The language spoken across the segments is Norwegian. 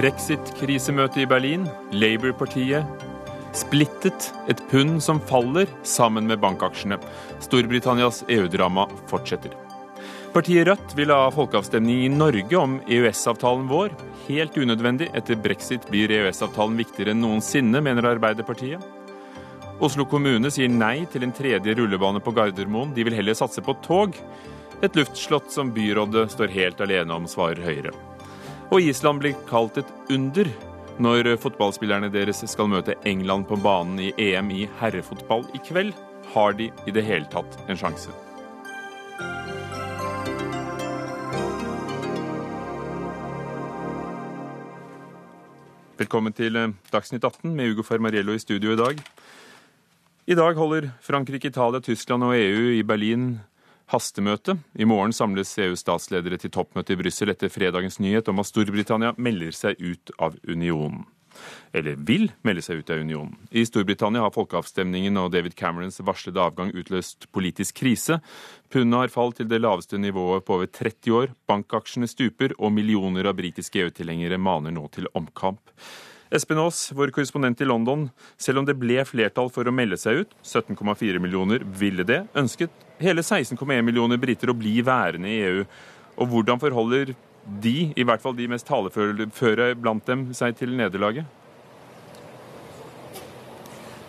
Brexit-krisemøte i Berlin, Labour-partiet splittet, et pund som faller sammen med bankaksjene. Storbritannias EU-drama fortsetter. Partiet Rødt vil ha folkeavstemning i Norge om EØS-avtalen vår. Helt unødvendig. Etter brexit blir EØS-avtalen viktigere enn noensinne, mener Arbeiderpartiet. Oslo kommune sier nei til en tredje rullebane på Gardermoen. De vil heller satse på tog. Et luftslott som byrådet står helt alene om, svarer Høyre. Og Island blir kalt et under når fotballspillerne deres skal møte England på banen i EM i herrefotball i kveld. Har de i det hele tatt en sjanse? Velkommen til eh, Dagsnytt 18 med Ugo Fermariello i studio i dag. I dag holder Frankrike, Italia, Tyskland og EU i Berlin hastemøte. I morgen samles EUs statsledere til toppmøte i Brussel etter fredagens nyhet om at Storbritannia melder seg ut av unionen. Eller vil melde seg ut av unionen. I Storbritannia har folkeavstemningen og David Camerons varslede avgang utløst politisk krise. Pundet har falt til det laveste nivået på over 30 år. Bankaksjene stuper, og millioner av britiske EU-tilhengere maner nå til omkamp. Espen Aas, vår korrespondent i London. Selv om det ble flertall for å melde seg ut, 17,4 millioner ville det, ønsket hele 16,1 millioner briter å bli værende i EU. Og hvordan forholder de, i hvert fall de mest taleføre blant dem, seg til nederlaget?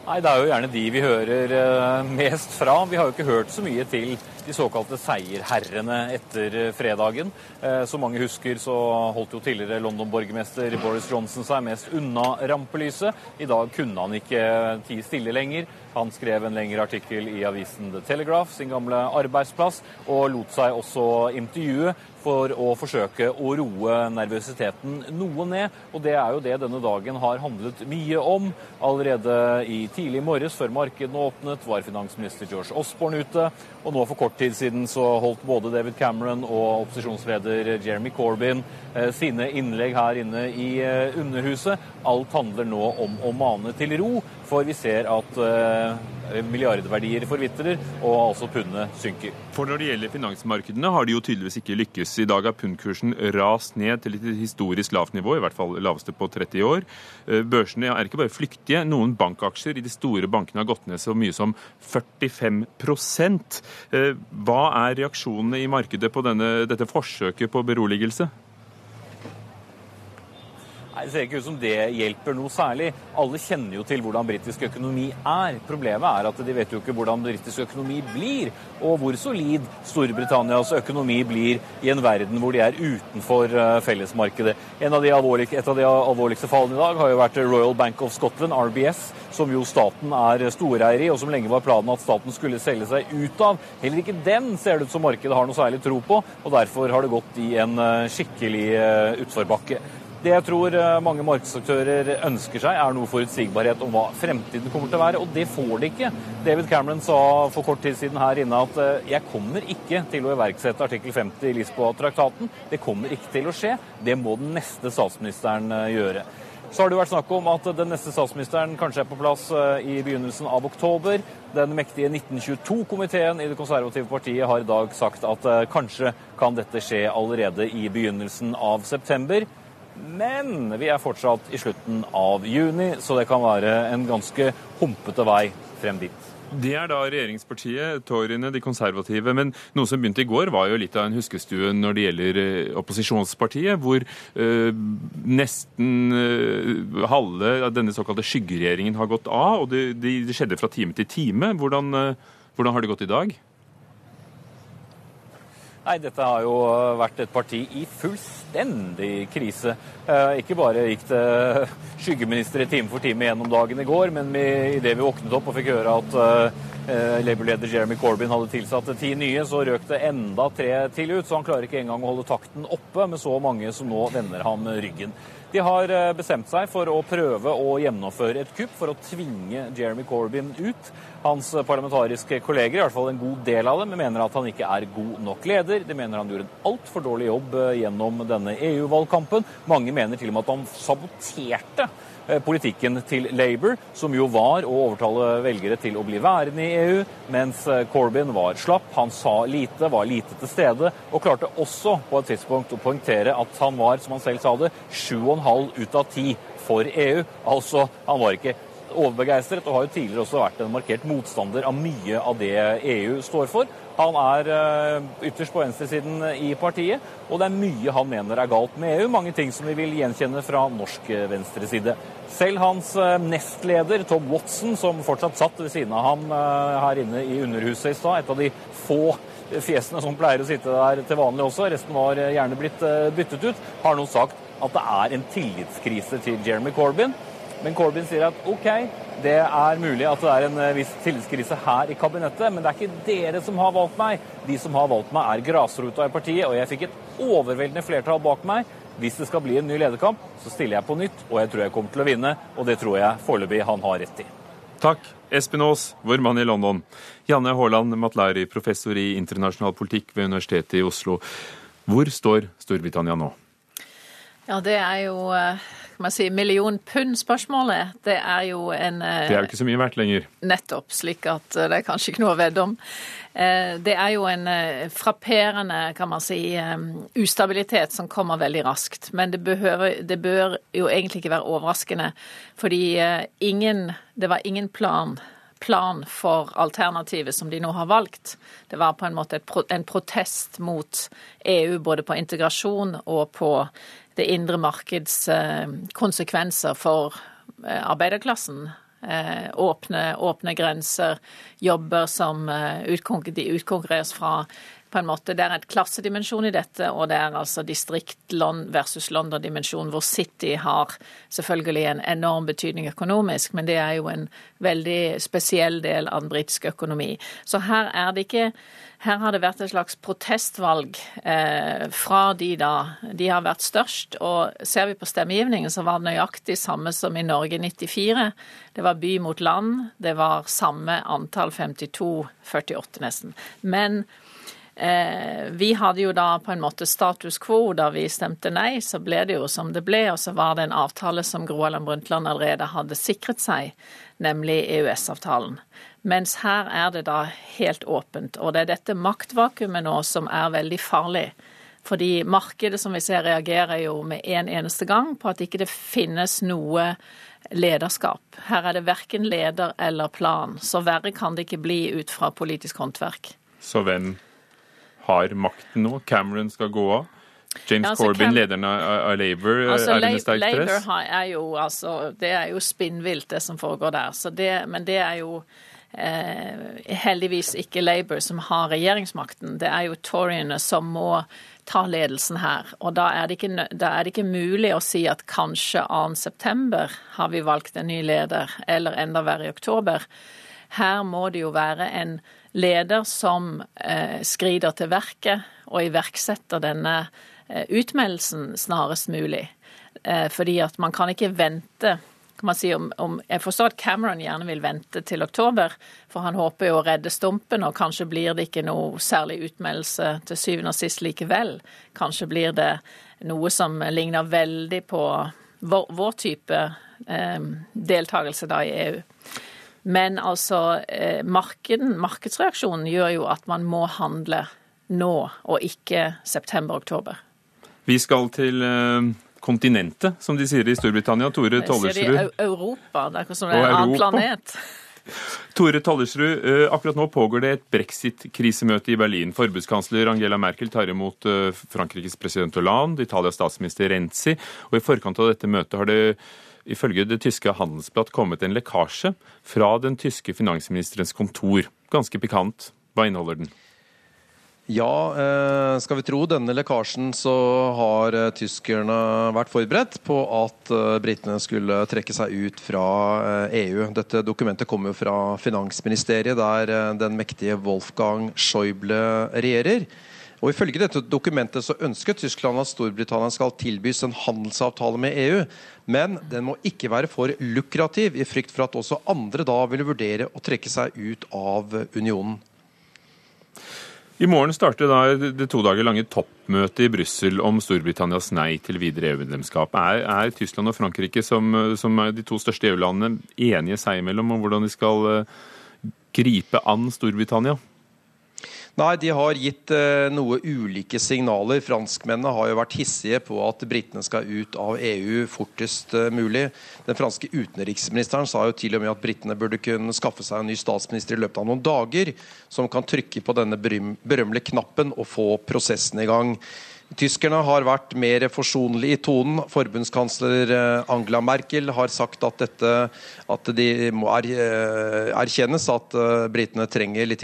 Nei, Det er jo gjerne de vi hører eh, mest fra. Vi har jo ikke hørt så mye til de såkalte seierherrene etter fredagen. Eh, som mange husker, så holdt jo tidligere London-borgermester Boris Johnson seg mest unna rampelyset. I dag kunne han ikke tie stille lenger. Han skrev en lengre artikkel i avisen The Telegraph, sin gamle arbeidsplass, og lot seg også intervjue for å forsøke å roe nervøsiteten noe ned. Og det er jo det denne dagen har handlet mye om. Allerede i tidlig morges, før markedene åpnet, var finansminister George Osborne ute. Og nå for kort tid siden så holdt både David Cameron og opposisjonsleder Jeremy Corbyn eh, sine innlegg her inne i eh, Underhuset. Alt handler nå om å mane til ro, for vi ser at eh, milliardverdier forvitrer, og altså pundet synker. For når det gjelder finansmarkedene, har de jo tydeligvis ikke lykkes. I dag har pundkursen rast ned til et historisk lavt nivå, i hvert fall laveste på 30 år. Eh, børsene er ikke bare flyktige. Noen bankaksjer i de store bankene har gått ned så mye som 45 eh, Hva er reaksjonene i markedet på denne, dette forsøket på beroligelse? Det ser ikke ut som det hjelper noe særlig. Alle kjenner jo til hvordan britisk økonomi er. Problemet er at de vet jo ikke hvordan britisk økonomi blir, og hvor solid Storbritannias økonomi blir i en verden hvor de er utenfor eh, fellesmarkedet. Av et av de alvorligste fallene i dag har jo vært Royal Bank of Scotland, RBS, som jo staten er storeier i, og som lenge var planen at staten skulle selge seg ut av. Heller ikke den ser det ut som markedet har noe særlig tro på, og derfor har det gått i en eh, skikkelig eh, utforbakke. Det jeg tror eh, mange markedsaktører ønsker seg, er noe forutsigbarhet om hva fremtiden kommer til å være, og det får de ikke. David Cameron sa for kort tid siden her inne at eh, jeg kommer ikke til å iverksette artikkel 50 i Lisboa-traktaten. Det kommer ikke til å skje. Det må den neste statsministeren eh, gjøre. Så har det vært snakk om at den neste statsministeren kanskje er på plass i begynnelsen av oktober. Den mektige 1922-komiteen i Det konservative partiet har i dag sagt at kanskje kan dette skje allerede i begynnelsen av september. Men vi er fortsatt i slutten av juni, så det kan være en ganske humpete vei frem dit. Det er da regjeringspartiet, Toryene, de konservative. Men noe som begynte i går, var jo litt av en huskestue når det gjelder eh, opposisjonspartiet, hvor øh, nesten øh, halve av denne såkalte skyggeregjeringen har gått av. Og det, det, det skjedde fra time til time. Hvordan, øh, hvordan har det gått i dag? Nei, dette har jo vært et parti i fullstendig krise. Eh, ikke bare gikk det skyggeministre time for time gjennom dagen i går, men idet vi våknet opp og fikk høre at eh, Labour-leder Jeremy Corbyn hadde tilsatt ti nye, så røk det enda tre til ut. Så han klarer ikke engang å holde takten oppe med så mange som nå vender ham ryggen. De har eh, bestemt seg for å prøve å gjennomføre et kupp for å tvinge Jeremy Corbyn ut. Hans parlamentariske kolleger, i hvert fall en god del av dem, mener at han ikke er god nok leder. De mener han gjorde en altfor dårlig jobb eh, gjennom denne EU-valgkampen. Mange mener til og med at han saboterte Eh, politikken til Labour, som jo var å overtale velgere til å bli værende i EU, mens eh, Corbyn var slapp. Han sa lite, var lite til stede, og klarte også på et tidspunkt å poengtere at han var, som han selv sa det, sju og 7,5 ut av 10 for EU. Altså, han var ikke overbegeistret og har jo tidligere også vært en markert motstander av mye av det EU står for. Han er eh, ytterst på venstresiden i partiet, og det er mye han mener er galt med EU. Mange ting som vi vil gjenkjenne fra norsk venstreside. Selv hans eh, nestleder Tom Watson, som fortsatt satt ved siden av ham eh, her inne i Underhuset i stad, et av de få fjesene som pleier å sitte der til vanlig også, resten var gjerne blitt byttet ut, har nå sagt at det er en tillitskrise til Jeremy Corbyn. Men Corbyn sier at OK, det er mulig at det er en eh, viss tillitskrise her i kabinettet, men det er ikke dere som har valgt meg. De som har valgt meg, er grasrota i partiet, og jeg fikk et overveldende flertall bak meg. Hvis det skal bli en ny lederkamp, så stiller jeg på nytt, og jeg tror jeg kommer til å vinne. Og det tror jeg foreløpig han har rett i. Takk, Espen Aas, vår mann i London. Janne Haaland Matlari, professor i internasjonal politikk ved Universitetet i Oslo. Hvor står Storbritannia nå? Ja, det er jo man si, million pund-spørsmålet, det er jo en eh, Det er jo ikke så mye verdt lenger. Nettopp, slik at eh, det er kanskje ikke noe å vedde om. Eh, det er jo en frapperende, kan man si, ustabilitet som kommer veldig raskt. Men det, behøver, det bør jo egentlig ikke være overraskende, fordi ingen Det var ingen plan plan for alternativet som de nå har valgt. Det var på en måte en protest mot EU både på integrasjon og på det indre markeds eh, konsekvenser for eh, arbeiderklassen. Eh, åpne, åpne grenser, jobber som de utkonkurreres fra på en måte, Det er et klassedimensjon i dette, og det er altså distrikt versus London-dimensjon, hvor City har selvfølgelig en enorm betydning økonomisk, men det er jo en veldig spesiell del av den britiske økonomi. Så her er det ikke her har det vært et slags protestvalg eh, fra de da. De har vært størst. Og ser vi på stemmegivningen, så var det nøyaktig samme som i Norge i 94. Det var by mot land. Det var samme antall, 52-48 nesten. Men vi hadde jo da på en måte status quo da vi stemte nei, så ble det jo som det ble. Og så var det en avtale som Gro Harlem Brundtland allerede hadde sikret seg, nemlig EØS-avtalen. Mens her er det da helt åpent. Og det er dette maktvakuumet nå som er veldig farlig. Fordi markedet som vi ser reagerer jo med en eneste gang på at ikke det finnes noe lederskap. Her er det verken leder eller plan. Så verre kan det ikke bli ut fra politisk håndverk. Så hvem har makten nå. Cameron skal gå av. James ja, altså, Corbyn, Cam lederen av Labour, altså, er under sterkt press? Labour er jo, altså, det er jo spinnvilt, det som foregår der. Det, men det er jo eh, heldigvis ikke Labour som har regjeringsmakten. Det er jo Toryene som må ta ledelsen her. Og da er, ikke, da er det ikke, mulig å si at kanskje 2.9 har vi valgt en ny leder, eller enda verre i oktober. Her må det jo være en leder som eh, skrider til verket og iverksetter denne eh, utmeldelsen snarest mulig. Eh, fordi at man kan ikke vente si om, om, Jeg forstår at Cameron gjerne vil vente til oktober, for han håper jo å redde stumpen, og kanskje blir det ikke noe særlig utmeldelse til syvende og sist likevel. Kanskje blir det noe som ligner veldig på vår, vår type eh, deltakelse da i EU. Men altså, eh, markeden, markedsreaksjonen gjør jo at man må handle nå, og ikke september-oktober. Vi skal til eh, kontinentet, som de sier i Storbritannia. Tore Tollersrud. Sier de Europa, det er ikke som det er en annen planet. Tore Tollersrud, eh, akkurat nå pågår det et brexit-krisemøte i Berlin. Forbudskansler Angela Merkel tar imot Frankrikes president Hollande, Italias statsminister Renzi, og i forkant av dette møtet har det ifølge det tyske Handelsblatt kommet en lekkasje fra den tyske finansministerens kontor. Ganske pikant. Hva inneholder den? Ja, eh, skal vi tro denne lekkasjen, så har eh, tyskerne vært forberedt på at eh, britene skulle trekke seg ut fra EU. E Dette dokumentet kommer jo fra finansministeriet, der den mektige Wolfgang Schäuble regjerer. Og Ifølge dette dokumentet så ønsker Tyskland at Storbritannia skal tilbys en handelsavtale med EU, men den må ikke være for lukrativ, i frykt for at også andre da vil vurdere å trekke seg ut av unionen. I morgen starter det to dager lange toppmøtet i Brussel om Storbritannias nei til videre EU-medlemskap. Er, er, Tyskland og Frankrike, som, som er de to største EU-landene, enige seg imellom om hvordan de skal eh, gripe an Storbritannia? Nei, de har gitt eh, noe ulike signaler. Franskmennene har jo vært hissige på at britene skal ut av EU fortest eh, mulig. Den franske utenriksministeren sa jo til og med at britene burde kunne skaffe seg en ny statsminister i løpet av noen dager, som kan trykke på denne berømmelige knappen og få prosessen i gang. Tyskerne har vært mer forsonlige i tonen. Forbundskansler eh, Angela Merkel har sagt at, dette, at de må eh, erkjennes at eh, britene trenger litt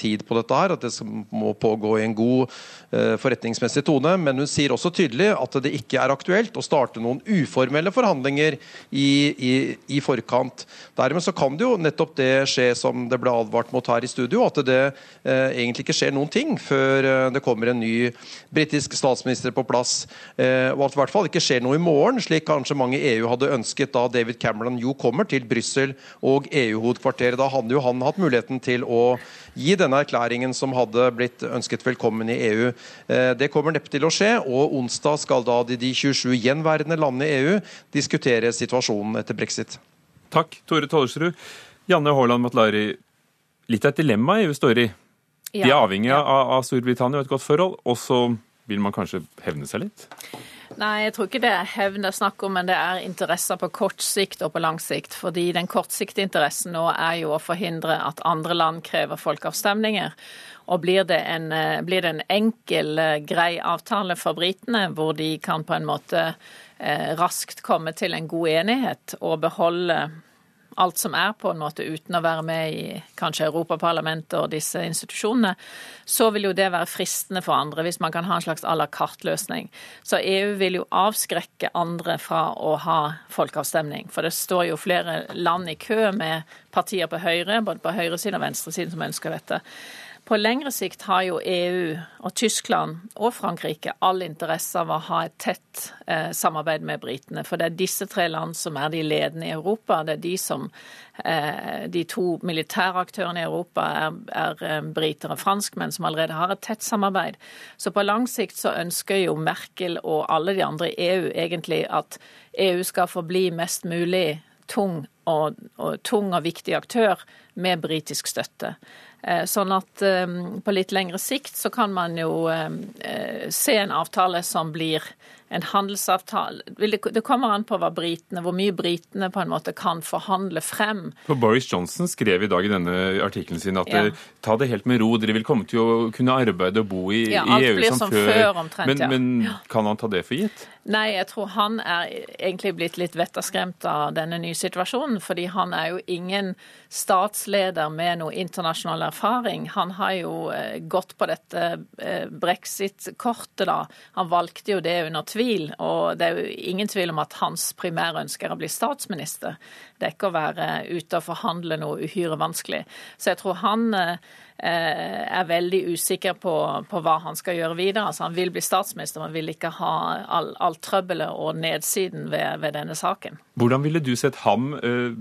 tid på dette. her, At det må pågå i en god forretningsmessig tone. Men hun sier også tydelig at det ikke er aktuelt å starte noen uformelle forhandlinger i, i, i forkant. Dermed så kan det jo nettopp det skje som det ble advart mot her i studio, at det eh, egentlig ikke skjer noen ting før det kommer en ny britisk statsminister på plass, eh, og at det i hvert fall ikke skjer noe i morgen, slik kanskje mange i EU hadde ønsket da David Cameron jo kommer til Brussel og EU-hovedkvarteret. Da hadde jo han hatt muligheten til å gi denne erklæringen som hadde blitt ønsket velkommen i EU. Eh, det kommer neppe til å skje, og onsdag skal da de 27 gjenværende landene i EU diskutere situasjonen etter brexit. Takk, Tore Tollersrud. Janne Haaland Matlari, litt av et dilemma EU står i. De er avhengig av, av Storbritannia og et godt forhold. og så vil man kanskje hevne seg litt? Nei, jeg tror ikke det er hevn det er snakk om, men det er interesser på kort sikt og på lang sikt. Fordi den kortsiktige interessen nå er jo å forhindre at andre land krever folkeavstemninger. Og blir det, en, eh, blir det en enkel, eh, grei avtale for britene, hvor de kan på en måte eh, raskt komme til en god enighet og beholde alt som er, på en måte uten å være med i kanskje Europaparlamentet og disse institusjonene, så vil jo det være fristende for andre hvis man kan ha en slags à la carte-løsning. Så EU vil jo avskrekke andre fra å ha folkeavstemning. For det står jo flere land i kø med partier på høyre, både på høyresiden og venstresiden, som ønsker dette. På lengre sikt har jo EU og Tyskland og Frankrike all interesse av å ha et tett eh, samarbeid med britene. For det er disse tre land som er de ledende i Europa. Det er de som eh, De to militære aktørene i Europa er, er eh, briter og franskmenn som allerede har et tett samarbeid. Så på lang sikt så ønsker jo Merkel og alle de andre i EU egentlig at EU skal forbli mest mulig tung og, og tung og viktig aktør med britisk støtte. Eh, sånn at eh, på litt lengre sikt så kan man jo eh, se en avtale som blir en handelsavtale Det kommer an på britene, hvor mye britene på en måte kan forhandle frem. For Boris Johnson skrev i dag i denne artikkelen sin at ja. ta det helt med ro, dere vil komme til å kunne arbeide og bo i, ja, i EU som, som før. før omtrent, men, men kan han ta det for gitt? Nei, jeg tror han er egentlig blitt litt vettaskremt av denne nye situasjonen. Fordi han er jo ingen statsleder med noe internasjonal erfaring. Han har jo eh, gått på dette eh, brexit-kortet, da. Han valgte jo det under tvil. Og det er jo ingen tvil om at hans primærønske er å bli statsminister. Det er ikke å være ute og forhandle noe uhyre vanskelig. Så jeg tror han eh, er veldig usikker på, på, hva han skal gjøre videre. Altså, han vil bli statsminister, men vil ikke ha all, all trøbbelet og nedsiden ved, ved, denne saken. Hvordan ville du sett ham eh,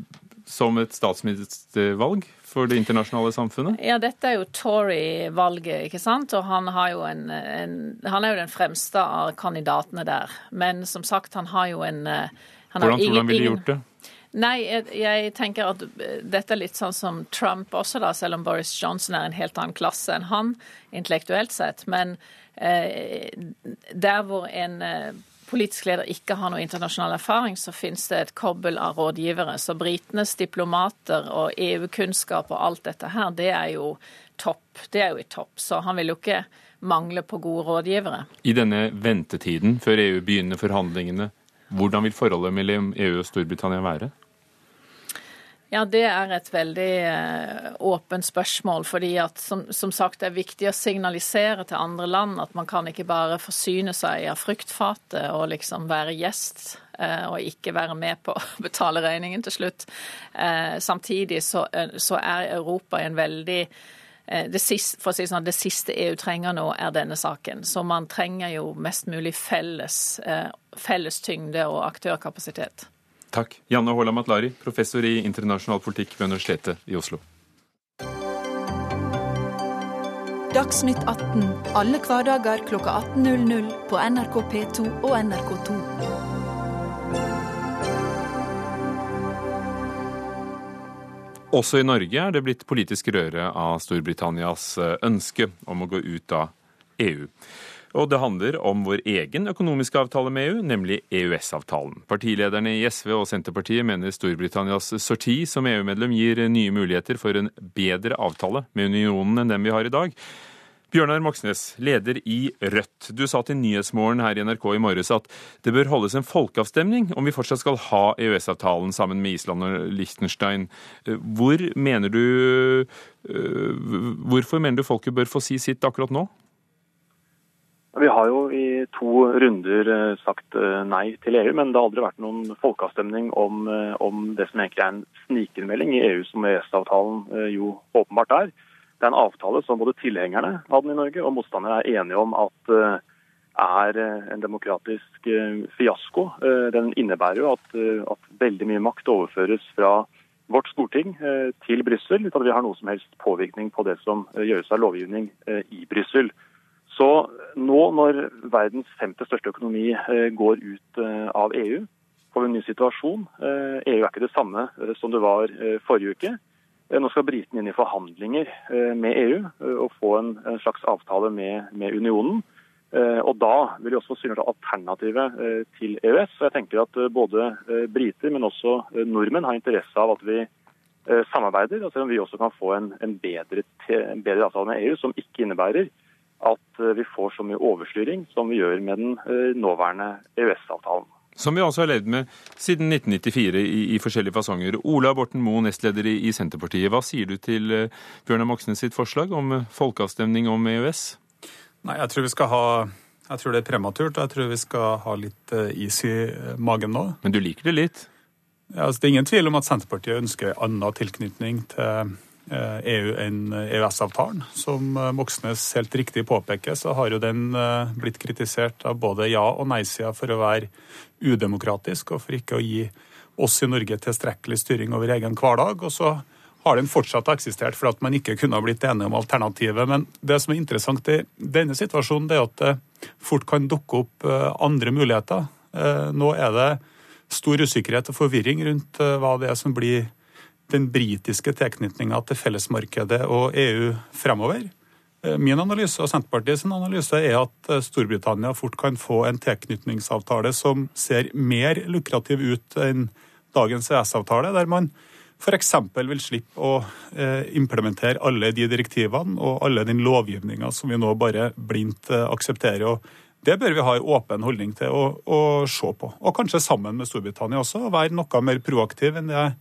som et statsministervalg for det internasjonale samfunnet? Ja, Dette er jo Tory-valget, ikke sant. Og han, en, en, han, er jo den fremste av kandidatene der. Men som sagt, han har jo en eh, han Hvordan tror du han ville gjort det? Nei, jeg, jeg, tenker at eh, dette er litt sånn som Trump også, da, selv om Boris Johnson er en helt annen klasse enn han intellektuelt sett. Men eh, der hvor en eh, politisk leder ikke har noe internasjonal erfaring, så finnes det et kobbel av rådgivere. Så britenes diplomater og EU-kunnskap og alt dette her, det er jo topp. Det er jo i topp. Så han vil jo ikke mangle på gode rådgivere. I denne ventetiden før EU begynner forhandlingene, hvordan vil forholdet mellom EU og Storbritannia være? Ja, Det er et veldig eh, åpent spørsmål. fordi at som, som, sagt, Det er viktig å signalisere til andre land at man kan ikke bare forsyne seg av fruktfatet og liksom være gjest eh, og ikke være med på å betale regningen til slutt. Eh, samtidig så, så er Europa i en veldig det siste, si sånn, det siste EU trenger nå, er denne saken. Så man trenger jo mest mulig felles, felles tyngde og aktørkapasitet. Takk. Janne Håla Matlari, professor i internasjonal politikk ved Universitetet i Oslo. Dagsnytt 18 alle hverdager klokka 18.00 på NRK P2 og NRK2. Også i Norge er det blitt politisk røre av Storbritannias ønske om å gå ut av EU. Og det handler om vår egen økonomiske avtale med EU, nemlig EØS-avtalen. Partilederne i SV og Senterpartiet mener Storbritannias sorti som EU-medlem gir nye muligheter for en bedre avtale med unionen enn den vi har i dag. Bjørnar Moxnes, leder i Rødt. Du sa til Nyhetsmorgen her i NRK i morges at det bør holdes en folkeavstemning om vi fortsatt skal ha EØS-avtalen sammen med Island og Liechtenstein. Hvor mener du, øh, hvorfor mener du folket bør få si sitt akkurat nå? Vi har jo i to runder eh, sagt eh, nei til EU, men det har aldri vært noen folkeavstemning om, eh, om det som egentlig er en snikinnmelding i EU, som EØS-avtalen jo åpenbart er. Det er en avtale som både tilhengerne av den i Norge og motstandere er enige om at er en demokratisk fiasko. Den innebærer jo at, at veldig mye makt overføres fra vårt storting til Brussel, uten at vi har noe som helst påvirkning på det som gjøres av lovgivning i Brussel. Så nå når verdens femte største økonomi eh, går ut eh, av EU, får vi en ny situasjon. EU eh, e er ikke det samme som det var forrige uke. Nå skal britene inn i forhandlinger med EU og få en, slags avtale med, unionen. Og Da vil de også få synliggjort alternativet til EØS. Jeg tenker at Både briter, men også nordmenn har interesse av at vi samarbeider, og selv om vi også kan få en bedre, en bedre avtale med EU, som ikke innebærer at eh, vi får så mye overstyring som vi gjør med den eh, nåværende EØS-avtalen. Som vi altså har levd med siden 1994 i, i forskjellige fasonger. Ola Borten Moe, nestleder i, i, Senterpartiet. Hva sier du til uh, Bjørnar Moxnes sitt forslag om folkeavstemning om EØS? Nei, jeg tror vi skal ha jeg tror det er prematurt, og jeg tror vi skal ha litt is i magen nå. Men du liker det litt? Ja, altså, det er ingen tvil om at Senterpartiet ønsker annen tilknytning til EU eh, e enn EØS-avtalen. Som eh, Moxnes helt riktig påpeker, så har jo den eh, blitt kritisert av både ja- og nei-sida for å være udemokratisk og for ikke å gi oss i Norge tilstrekkelig styring over egen hverdag. Og så har den fortsatt eksistert fordi at man ikke kunne ha blitt enige om alternativet. Men det som er interessant i denne situasjonen, det er at det fort kan dukke opp andre muligheter. Nå er det stor usikkerhet og forvirring rundt hva det er som blir den britiske tilknytninga til fellesmarkedet og EU fremover. Eh, min analyse og Senterpartiets analyse er at eh, Storbritannia fort kan få en tilknytningsavtale som ser mer lukrativ ut enn dagens EØS-avtale, der man f.eks. vil slippe å eh, implementere alle de direktivene og alle den lovgivninga som vi nå bare blindt aksepterer. og Det bør vi ha en åpen holdning til å, å se på. Og kanskje sammen med Storbritannia også, være noe mer proaktiv enn det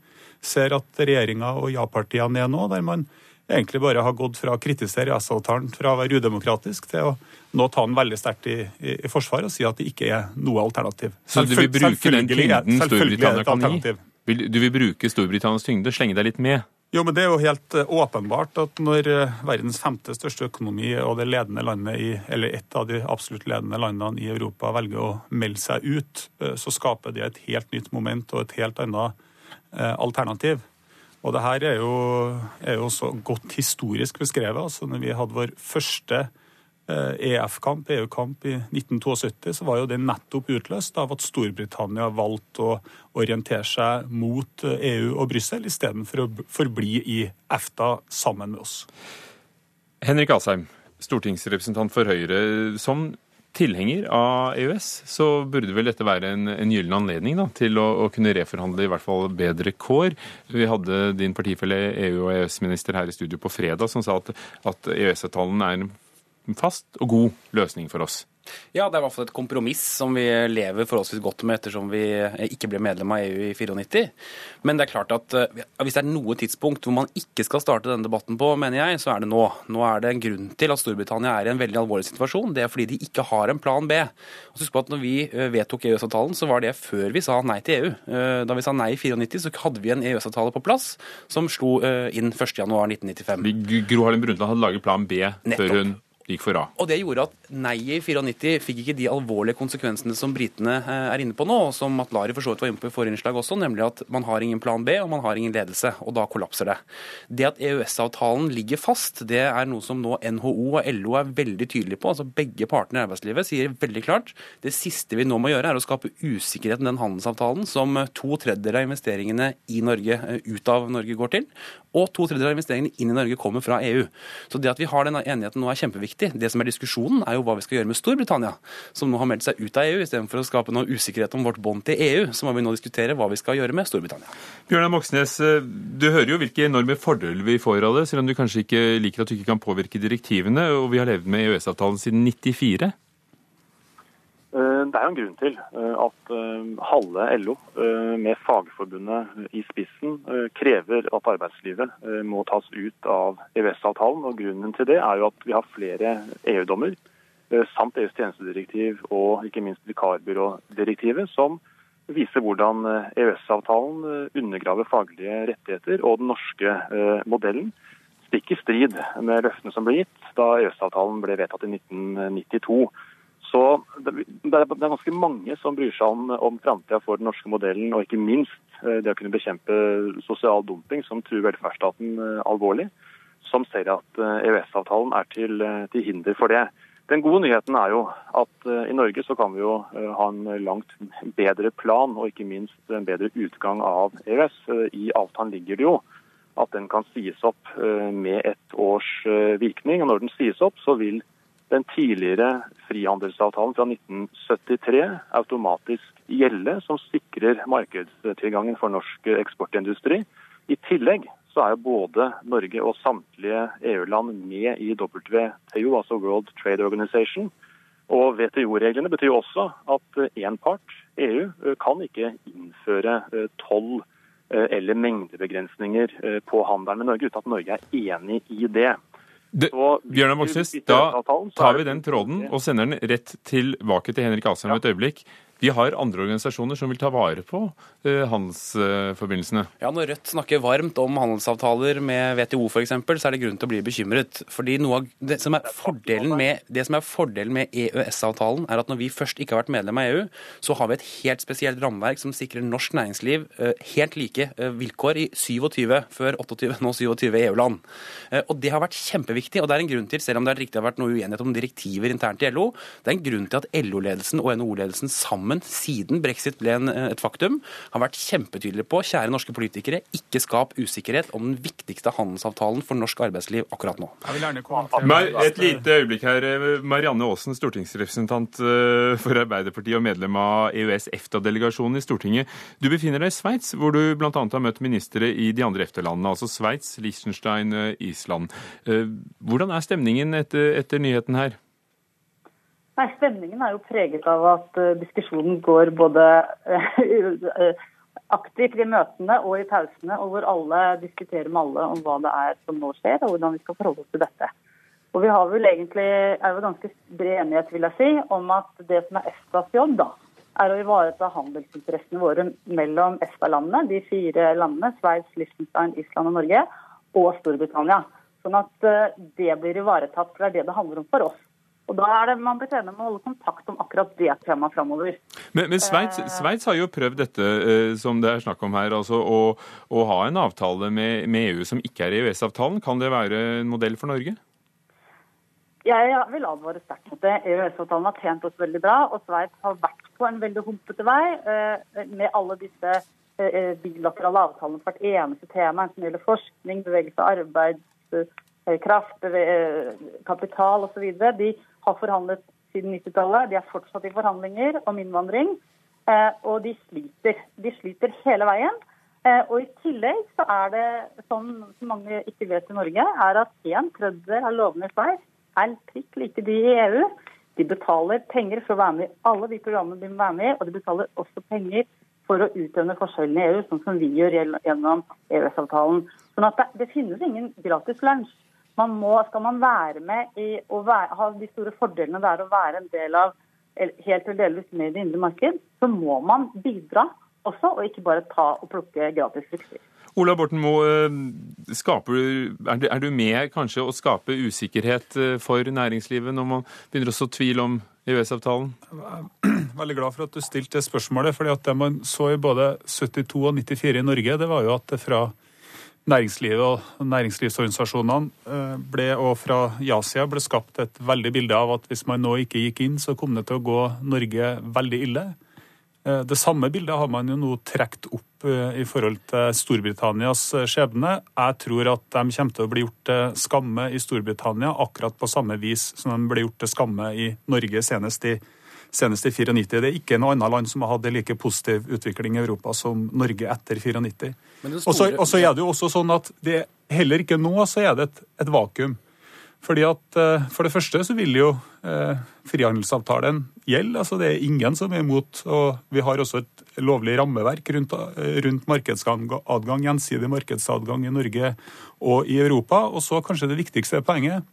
ser at regjeringa og ja-partiene er nå, der man egentlig bare har gått fra å kritisere EØS-avtalen fra å være udemokratisk til å nå ta den veldig sterkt i, i, i forsvar og si at det ikke er noe alternativ. Så du vil bruke den tyngden Storbritannia kan gi? Du vil bruke Storbritannias tyngde, slenge deg litt med? Jo, men Det er jo helt eh, åpenbart at når eh, verdens femte største økonomi og det ledende landet i, eller et av de absolutt ledende landene i Europa velger å melde seg ut, eh, så skaper det et helt nytt moment og et helt annet alternativ. Og det her er jo, er jo også godt historisk beskrevet. altså når vi hadde vår første EF-kamp, eh, e EU-kamp i 1972, så var jo det nettopp utløst av at Storbritannia valgte å orientere seg mot EU eh, e og Brussel, istedenfor å forbli i EFTA sammen med oss. Henrik Asheim, stortingsrepresentant for Høyre. Som tilhenger av EØS, så burde vel dette være en, en gyllen anledning da, til å, å, kunne reforhandle i hvert fall bedre kår. Vi hadde din partifelle EU- og EØS-minister her i studio på fredag som sa at, at EØS-avtalen er en fast og god løsning for oss. Ja, det er i hvert fall et kompromiss som vi lever forholdsvis godt med ettersom vi ikke ble medlem av EU i 94. Men det er klart at eh, hvis det er noe tidspunkt hvor man ikke skal starte denne debatten på, mener jeg, så er det nå. Nå er det en grunn til at Storbritannia er i en veldig alvorlig situasjon. Det er fordi de ikke har en plan B. Og husk på at når vi eh, vedtok EØS-avtalen, så var det før vi sa nei til EU. Eh, da vi sa nei i 94, så hadde vi en EØS-avtale på plass som slo inn 1.1.1995. Gro Harlem Brundtland hadde laget plan B Nettopp. før hun gikk for A. Og det gjorde at nei i 94 fikk ikke de alvorlige konsekvensene som britene eh, er inne på nå, og som Matlari for så vidt var inne på i forrige innslag også, nemlig at man har ingen plan B og man har ingen ledelse, og da kollapser det. Det at EØS-avtalen ligger fast, det er noe som nå NHO og LO er veldig tydelige på. altså Begge partene i arbeidslivet sier veldig klart det siste vi nå må gjøre, er å skape usikkerhet med den handelsavtalen som to tredjedeler av investeringene i Norge, eh, ut av Norge går til, og to tredjedeler av investeringene inn i Norge kommer fra EU. Så det at vi har denne enigheten nå er kjempeviktig. Det som er diskusjonen, er jo hva vi skal gjøre med Storbritannia, som nå har meldt seg ut av EU. Istedenfor å skape noe usikkerhet om vårt bånd til EU, så må vi nå diskutere hva vi skal gjøre med Storbritannia. Bjørnar Moxnes, du hører jo hvilke enorme fordeler vi får av det, selv om du kanskje ikke liker at du ikke kan påvirke direktivene, og vi har levd med EØS-avtalen siden 94? Eh, det er jo en grunn til eh, at eh, halve LO, med Fagforbundet i spissen, krever at arbeidslivet må tas ut av EØS-avtalen. Og Grunnen til det er jo at vi har flere EU-dommer, samt EUs tjenestedirektiv og ikke minst vikarbyrådirektivet, som viser hvordan EØS-avtalen undergraver faglige rettigheter og den norske modellen. Stikk i strid med løftene som ble gitt da EØS-avtalen ble vedtatt i 1992. Så det er ganske mange som bryr seg om, om framtida for den norske modellen, og ikke minst eh, det å kunne bekjempe sosial dumping, som truer velferdsstaten eh, alvorlig, som ser at eh, EØS-avtalen er til, til, hinder for det. Den gode nyheten er jo at i Norge så kan vi jo ha en langt bedre plan, og ikke minst en bedre utgang av EØS. I avtalen ligger det jo at den kan sies opp med et års virkning. og Når den sies opp, så vil den tidligere frihandelsavtalen fra 1973 automatisk gjelde, som sikrer markedstilgangen for norsk eksportindustri. I tillegg så er både Norge og samtlige EU-land med i WTO, altså World Trade Organization. Og WTO-reglene betyr også at én part, EU, kan ikke innføre toll eller mengdebegrensninger på handelen med Norge uten at Norge er enig i det. Bjørnar Moxnes, da tar vi den tråden og sender den rett tilbake til Henrik Asheim et øyeblikk. Vi har andre organisasjoner som vil ta vare på uh, handelsforbindelsene. Ja, Når Rødt snakker varmt om handelsavtaler med WTO f.eks., så er det grunn til å bli bekymret. Fordi noe av det som er fordelen med, med EØS-avtalen, er at når vi først ikke har vært medlem av EU, så har vi et helt spesielt rammeverk som sikrer norsk næringsliv uh, helt like uh, vilkår i 27, før 28, nå 27 EU-land. Og Det har vært kjempeviktig, og det er en grunn til, selv om det er riktig har vært noe uenighet om direktiver internt i LO, det er en grunn til at LO-ledelsen og NHO-ledelsen sammen sammen siden brexit ble en, eh, et faktum, har vært kjempetydelige på kjære norske politikere, ikke skap usikkerhet om den viktigste handelsavtalen for norsk arbeidsliv akkurat nå. Et lite øyeblikk her. Marianne Aasen, stortingsrepresentant eh, for Arbeiderpartiet og medlem av EØS-EFTA-delegasjonen i Stortinget. Du befinner deg i Sveits, hvor du bl.a. har møtt ministre i de andre EFTA-landene, altså Sveits, Liechtenstein, eh, Island. Hvordan er stemningen etter, etter nyheten her? Nei, Stemningen er jo preget av at uh, diskusjonen går både uh, aktivt i møtene og i pausene, og hvor alle diskuterer med alle om hva det er som nå skjer, og hvordan vi skal forholde oss til dette. Og Vi har vel egentlig, er jo ganske bred enighet vil jeg si, om at det som er EFTAs jobb, da, er å ivareta handelsinteressene våre mellom EFTA-landene, de fire landene, Sveits, Liechtenstein, Island og Norge, og Storbritannia. Sånn at det blir ivaretatt. for Det er det det handler om for oss. Og Da er det man blitt enig om å holde kontakt om akkurat det temaet framover. Men, men Sveits, Sveits, har jo prøvd dette eh, som det er snakk om her, altså å, å ha en avtale med, med, EU som ikke er EØS-avtalen. Kan det være en modell for Norge? Jeg vil advare sterkt mot det. EØS-avtalen har tjent oss veldig bra, og Sveits har vært på en veldig humpete vei eh, med alle disse eh, bilaterale avtalene på hvert eneste tema, enten det gjelder forskning, bevegelse av arbeidskraft, kapital osv. De har forhandlet siden 90-tallet. De er fortsatt i forhandlinger om innvandring. Eh, og de sliter. De sliter hele veien. Eh, og i tillegg så er det, sånn som mange ikke vet i Norge, er at en tredjedel av lovene i Sveits er prikk like de i EU. De betaler penger for å være med i alle de programmene de må være med i, og de betaler også penger for å utjevne forskjellene i EU, sånn som vi gjør gjennom EØS-avtalen. Sånn at det, det finnes ingen gratis lunsj man må, skal man være med i å være, ha de store fordelene det er å være en del av helt eller delvis med i det indre marked, så må man bidra også, og ikke bare ta og plukke gratis frukter. Ola Borten Moe, eh, er, du, med kanskje å skape usikkerhet eh, for næringslivet når man begynner å så tvil om EØS-avtalen? Veldig glad for at du stilte det spørsmålet. fordi at Det man så i både 72 og 94 i Norge, det var jo at det fra næringslivet og næringslivsorganisasjonene eh, ble, og fra ja-sida ble skapt et veldig bilde av at hvis man nå ikke gikk inn, så kom det til å gå Norge veldig ille. Det samme bildet har man jo nå trukket opp Eh, i forhold til Storbritannias eh, skjebne. Jeg tror at de kommer til å bli gjort til skamme i Storbritannia, akkurat på samme vis som de ble gjort til skamme i Norge senest i, senest i 94. Det er ikke noe annet land som har hatt en like positiv utvikling i Europa som Norge etter 94. Og så er det jo også sånn at det, heller ikke nå så er det et, et vakuum. Fordi at eh, For det første så vil jo eh, frihandelsavtalen gjelde. altså Det er ingen som er imot. og Vi har også et lovlig rammeverk rundt, eh, rundt markedsadgang, gjensidig markedsadgang i Norge og i Europa. Og så kanskje det viktigste poenget.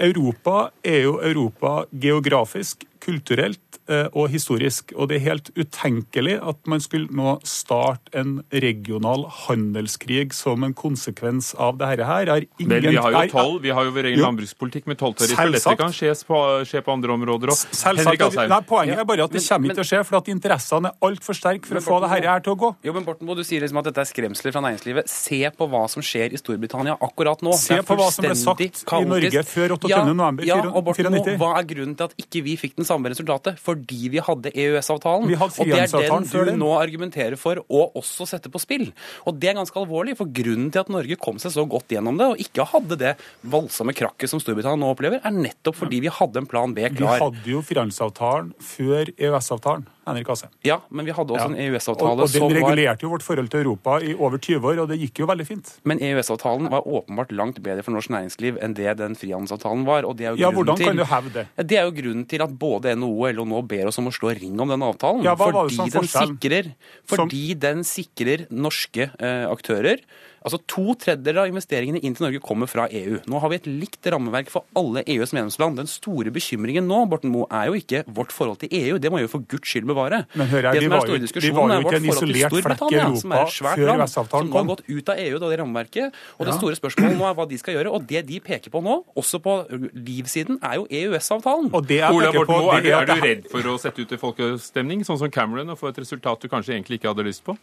Europa er jo Europa geografisk, kulturelt Eh, og historisk. Og det er helt utenkelig at man skulle nå starte en regional handelskrig som en konsekvens av dette her. Ingen, Vel, vi har jo toll, vi har jo vår egen landbrukspolitikk med tolltariffer. Dette kan skje på, skje på, andre områder òg. Poenget er bare at det kommer ikke til å skje, for at interessene er altfor sterke for å få dette her til å gå. Jo, men Borten, Du sier liksom at dette er skremsler fra næringslivet. Se på hva som skjer i Storbritannia akkurat nå. Se på hva som ble sagt i Norge før 28.11.94. Ja, november 1994. Ja, og Borten, hva er grunnen til at ikke vi fikk den samme resultatet? Fordi vi hadde EØS-avtalen. Og det er den du nå argumenterer for å også sette på spill. Og det er ganske alvorlig, for grunnen til at Norge kom seg så godt gjennom det, og ikke hadde det voldsomme krakket som Storbritannia nå opplever, er nettopp fordi vi hadde en plan B klar. Vi hadde jo frihandelsavtalen før EØS-avtalen. Henrik Asheim. Ja, men vi hadde også ja. en EØS-avtale som var Og Den regulerte jo vårt forhold til Europa i over 20 år, og det gikk jo veldig fint. Men EØS-avtalen var åpenbart langt bedre for norsk næringsliv enn det den frihandelsavtalen var. og det er jo ja, hvordan til, kan du hevde det? Det er jo grunnen til at både NHO og LO nå ber oss om å slå ring om den avtalen. Ja, fordi, den sikrer, fordi den sikrer norske eh, aktører Altså To tredjedeler av investeringene inn til Norge kommer fra EU. Nå har vi et likt rammeverk for alle EUs medlemsland. Den store bekymringen nå Borten Moe, er jo ikke vårt forhold til EU, det må jo for guds skyld bevare. Men hør jeg, det som er store diskusjonen, er vårt forhold til Storbritannia, som er et svært land, som nå har gått ut av EU og det rammeverket. Og det store spørsmålet nå er hva de skal gjøre. Og det de peker på nå, også på livsiden, er jo EØS-avtalen. Ola Borten Moe, er, er du redd for å sette ut en folkestemning, sånn som Cameron, og få et resultat du kanskje egentlig ikke hadde lyst på?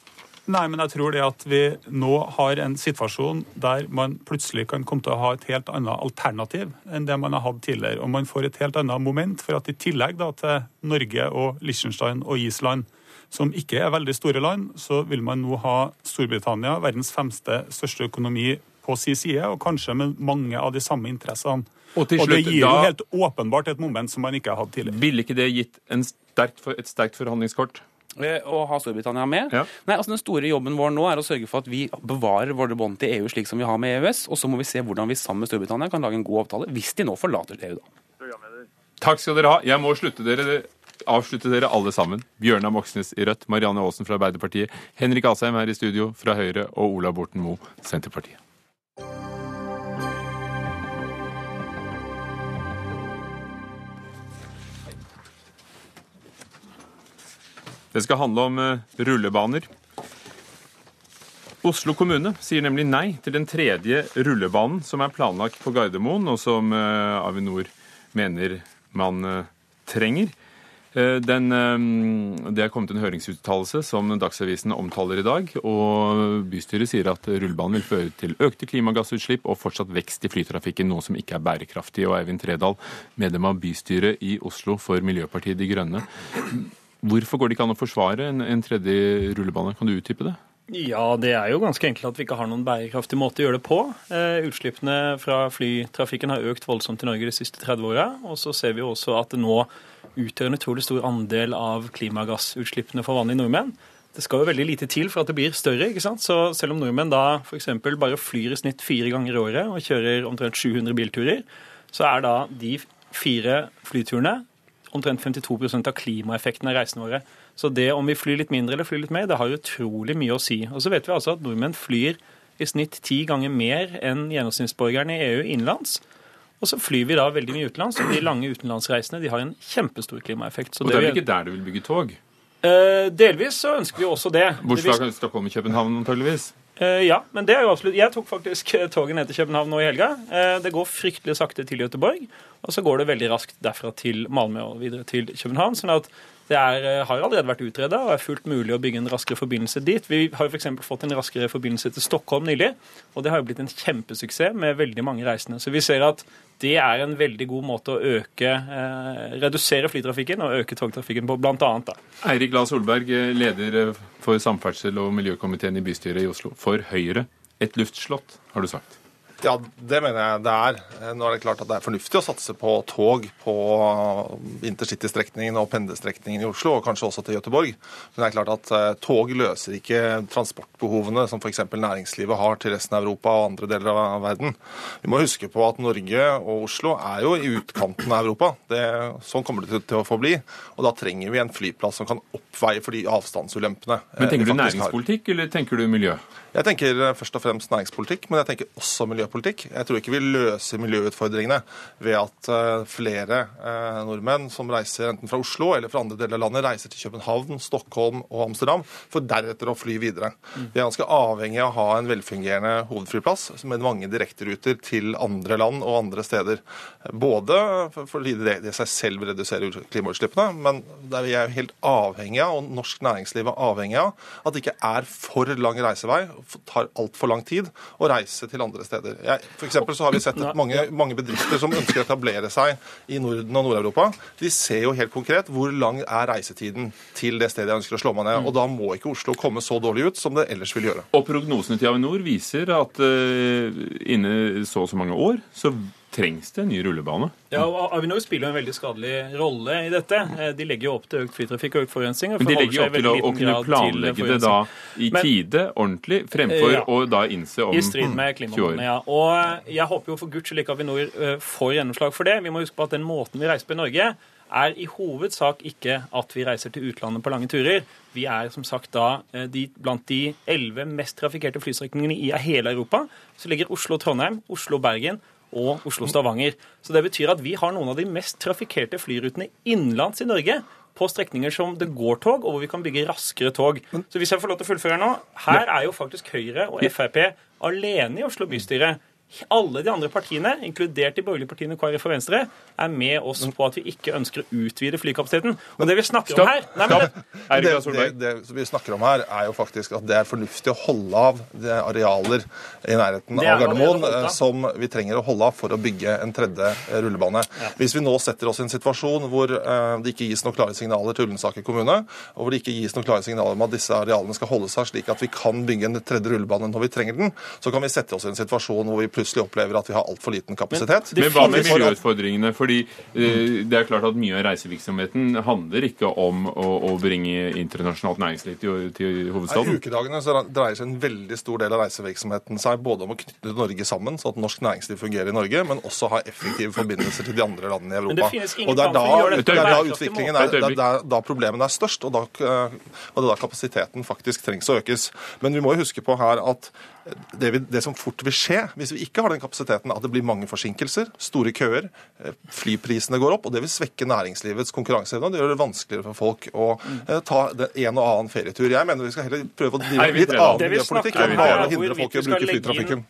Nei, men jeg tror det at vi nå har en situasjon der man plutselig kan komme til å ha et helt annet alternativ enn det man har hatt tidligere. Og man får et helt annet moment, for at i tillegg da til Norge og Liechtenstein og Island, som ikke er veldig store land, så vil man nå ha Storbritannia, verdens femste største økonomi, på sin side, og kanskje med mange av de samme interessene. Og, slutt, og det gir jo helt åpenbart et moment som man ikke har hatt tidligere. Ville ikke det gitt sterkt, et sterkt forhandlingskort? Eh, å ha Storbritannia med. Ja. Nei, altså Den store jobben vår nå er å sørge for at vi bevarer våre bånd til EU slik som vi har med EØS. Og så må vi se hvordan vi sammen med Storbritannia kan lage en god avtale, hvis de nå forlater EU, da. Takk skal dere ha. Jeg må slutte dere, avslutte dere alle sammen. Bjørnar Moxnes i Rødt, Marianne Aasen fra Arbeiderpartiet, Henrik Asheim her i studio fra Høyre og Ola Borten Moe, Senterpartiet. Det skal handle om uh, rullebaner. Oslo kommune sier nemlig nei til den tredje rullebanen som er planlagt på Gardermoen, og som uh, Avinor mener man uh, trenger. Den, det er kommet en høringsuttalelse som Dagsavisen omtaler i dag. og Bystyret sier at rullebanen vil føre til økte klimagassutslipp og fortsatt vekst i flytrafikken, noe som ikke er bærekraftig. Og Eivind Tredal, medlem av bystyret i Oslo for Miljøpartiet De Grønne. Hvorfor går det ikke an å forsvare en, en tredje rullebane? Kan du utdype det? Ja, det er jo ganske enkelt at vi ikke har noen bærekraftig måte å gjøre det på. Eh, utslippene fra flytrafikken har økt voldsomt i Norge de siste 30 åra. Og så ser vi også at det nå utgjør en utrolig stor andel av klimagassutslippene for vanlige nordmenn. Det skal jo veldig lite til for at det blir større. ikke sant? Så selv om nordmenn da f.eks. bare flyr i snitt fire ganger i året og kjører omtrent 700 bilturer, så er da de fire flyturene omtrent 52% av klimaeffekten av reisene våre. Så det om vi flyr litt mindre eller flyr litt mer, det har utrolig mye å si. Og så vet vi altså at nordmenn flyr i snitt ti ganger mer enn gjennomsnittsborgerne i EU innenlands. Og så flyr vi da veldig mye utenlands, og de lange utenlandsreisene de har en kjempestor klimaeffekt. Så og det er vel ikke der du vil bygge tog? Eh, delvis så ønsker vi også det. Bortsett fra Stockholm og København, antageligvis. Eh, ja, men det er jo absolutt Jeg tok faktisk eh, toget ned til København nå i helga. Eh, det går fryktelig sakte til Göteborg, og så går det veldig raskt derfra til Malmö og videre til København. sånn at det er, eh, har allerede vært utreda og er fullt mulig å bygge en raskere forbindelse dit. Vi har jo f.eks. fått en raskere forbindelse til Stockholm nylig, og det har jo blitt en kjempesuksess med veldig mange reisende. Så vi ser at det er en veldig god måte å øke, eh, redusere flytrafikken og øke togtrafikken på, blant. Da. Eirik La Solberg, eh, leder eh, for samferdsel- og miljøkomiteen i bystyret i Oslo. For Høyre. Et luftslott, har du sagt. Ja, det mener jeg det er. Eh, Nå er det klart at det er fornuftig å satse på tog på intercitystrekningen og pendlerstrekningen i Oslo, og kanskje også til Gøteborg. Men det er klart at eh, tog løser ikke transportbehovene som f.eks. næringslivet har til resten av Europa og andre deler av verden. Vi må huske på at Norge og Oslo er jo i utkanten av Europa. Det, sånn kommer det til, å forbli. Og da trenger vi en flyplass som kan oppveie for de avstandsulempene. eh, Men tenker du næringspolitikk, eller tenker du miljø? Jeg tenker eh, først og fremst næringspolitikk, men jeg tenker også miljøpolitikk. Jeg tror ikke vi løser miljøutfordringene ved at eh, flere eh, nordmenn som reiser enten fra Oslo eller fra andre deler av landet, reiser til København, Stockholm og Amsterdam, for deretter å fly videre. Vi er ganske avhengig av å ha en velfungerende hovedflyplass med mange direkteruter til andre land og andre steder. Både fordi det i seg selv reduserer klimautslippene, men vi er helt avhengig av, og norsk næringsliv er avhengig av, at det ikke er for lang reisevei, tar altfor lang tid å reise til andre steder. Jeg, for så har vi sett mange, mange bedrifter som ønsker å etablere seg i Norden og Nord-Europa, de ser jo helt konkret hvor lang er reisetiden til det stedet jeg ønsker å slå meg ned. Og da må ikke Oslo komme så dårlig ut som det ellers vil gjøre. Og prognosene til Avinor viser at uh, innen så og så mange år så trengs det en ny rullebane. Ja, og Avinor spiller en veldig skadelig rolle i dette. Eh, De legger jo opp til økt flytrafikk og økt forurensning. Men de legger jo opp til å, å kunne planlegge det da i Men- tide, ordentlig, fremfor Ja. å da innse om 20 år. I strid med 20 klimamålene, ja. Og jeg håper jo for guds skyld ikke Avinor eh, får gjennomslag for det. Vi må huske på at den måten vi reiser på i Norge, er i hovedsak ikke at vi reiser til utlandet på lange turer. Vi er som sagt da eh, de, blant de elleve mest trafikkerte flystrekningene i hele Europa. Så ligger Oslo-Trondheim, Oslo-Bergen og Oslo-Stavanger. Så det betyr at vi har noen av de mest trafikkerte flyrutene innenlands i Norge. På strekninger som det går tog, og hvor vi kan bygge raskere tog. Så hvis jeg får lov til å fullføre nå Her er jo faktisk Høyre og Frp alene i Oslo bystyre. Alle de andre partiene, inkludert de borgerlige partiene KrF og Venstre, er med oss på at vi ikke ønsker å utvide flykapasiteten. Og det vi snakker om her nei, men det, Det, det, det vi snakker om her, er jo faktisk at det er fornuftig å holde av det arealer i nærheten av Gardermoen av. eh, som vi trenger å holde av for å bygge en tredje rullebane. rullebane. Hvis vi nå setter oss i en situasjon hvor eh, det ikke gis noen klare signaler til Ullensaker kommune, og hvor det ikke gis noen klare signaler om at disse arealene skal holde seg slik at vi kan bygge en tredje rullebane når vi trenger den, så kan vi sette oss i en situasjon hvor vi plutselig opplever at vi har altfor liten kapasitet. Men hva med miljøutfordringene? Fordi eh, det er klart at mye av reisevirksomheten handler ikke om å, å bringe internasjonalt næringsliv til, til Nei, I ukedagene så dreier seg en veldig stor del av reisevirksomheten seg både om å knytte Norge sammen, så at norsk næringsliv fungerer i Norge, men også ha effektive forbindelser til de andre landene i Europa. det og det er da, det er da utviklingen er, det er da, problemene er størst, og da, eh, og det er da kapasiteten faktisk trengs å økes. Men vi må jo huske på her at det, vi, det som fort vil skje hvis vi ikke har den kapasiteten, at det blir mange forsinkelser, store køer, eh, flyprisene går opp, og det vil svekke næringslivets konkurranseevne. og Det gjør det vanskeligere for folk å eh, ta det en og annen ferietur. Jeg mener vi skal heller prøve å drive Nei, litt annen miljøpolitikk enn bare å hindre folk i å bruke flytrafikken.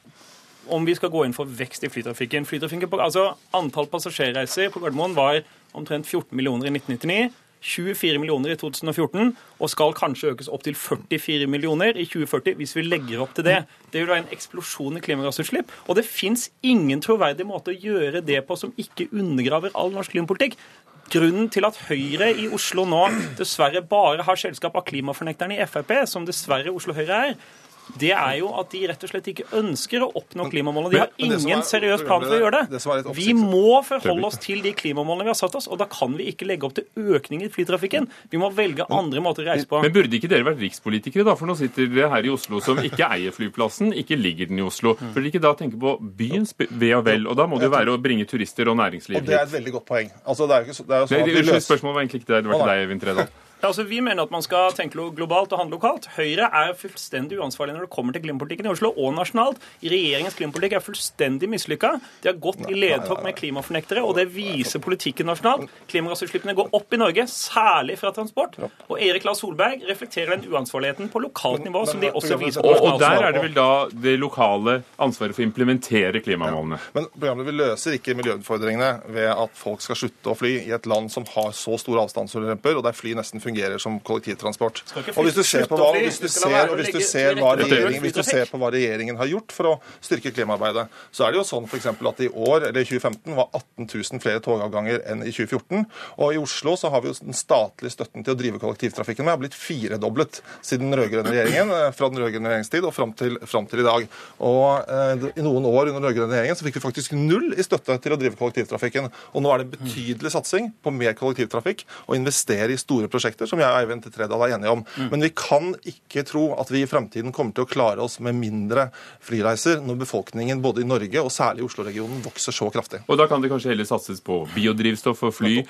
om vi skal gå inn for vekst i flytrafikken. flytrafikken på, altså Antall passasjerreiser på Gardermoen var omtrent 14 millioner i 1999. 24 millioner i 2014, og skal kanskje økes opp til 44 millioner i 2040 hvis vi legger opp til det. Det vil være en eksplosjon i klimagassutslipp. Og det fins ingen troverdig måte å gjøre det på som ikke undergraver all norsk klimapolitikk. Grunnen til at Høyre i Oslo nå dessverre bare har selskap av klimafornekterne i Frp, som dessverre Oslo Høyre er, det er jo at de rett og slett ikke ønsker å oppnå klimamålene. De har ingen er- seriøs plan for å gjøre det Vi må forholde oss til de klimamålene vi har satt oss, og da kan vi ikke legge opp til økning i flytrafikken. Vi må velge andre måter å reise på. Men burde ikke dere vært rikspolitikere, da? For nå sitter dere her i Oslo som ikke eier flyplassen, ikke ligger den i Oslo. Mm. Burde dere ikke da tenke på byens ve og vel? Og da må det jo være å bringe turister og næringsliv Og det er et veldig godt poeng. Altså, det er jo ikke så, det er jo sånn at vi løser- spørsmålet var egentlig ikke det. Det var ikke til deg, Eivind Tredal. Altså, Vi mener at man skal tenke globalt og handle lokalt. Høyre er fullstendig uansvarlig når det kommer til klimapolitikken i Oslo og nasjonalt. Regjeringens klimapolitikk er fullstendig mislykka. De har gått i ledtog med klimafornektere, og det viser politikken nasjonalt. Klimagassutslippene går opp i Norge, særlig fra transport. Og Erik Lars Solberg reflekterer den uansvarligheten på lokalt nivå, som de også viser på Og, og der er det vel da det lokale ansvaret for å implementere klimamålene. Men programmet vi løser ikke miljøutfordringene ved at folk skal slutte å fly i et land som har så store avstandsulemper, og der fly nesten fungerer som kollektivtransport. Og hvis du ser på hva, hvis du ser, hvis du ser, hva regjeringen, hvis du ser på hva regjeringen har gjort for å styrke klimaarbeidet, så er det jo sånn f.eks. at i år, eller i 2015 var 18 000 flere togavganger enn i 2014. Og i Oslo så har vi jo den statlige støtten til å drive kollektivtrafikken med har blitt firedoblet siden den rød-grønne regjeringen, eh, fra den rød-grønne regjeringstid og fram til, fram til i dag. Og eh, I noen år under den rød-grønne regjeringen så fikk vi faktisk null i støtte til å drive kollektivtrafikken. Og nå er det betydelig satsing på mer kollektivtrafikk og investere i store prosjekter, som jeg og Eivind Tredal er enige om. Men vi kan ikke tro at vi i fremtiden kommer til å klare oss med mindre flyreiser når befolkningen både i Norge og særlig i Oslo-regionen vokser så kraftig. Og da kan det kanskje heller satses på biodrivstoff og fly.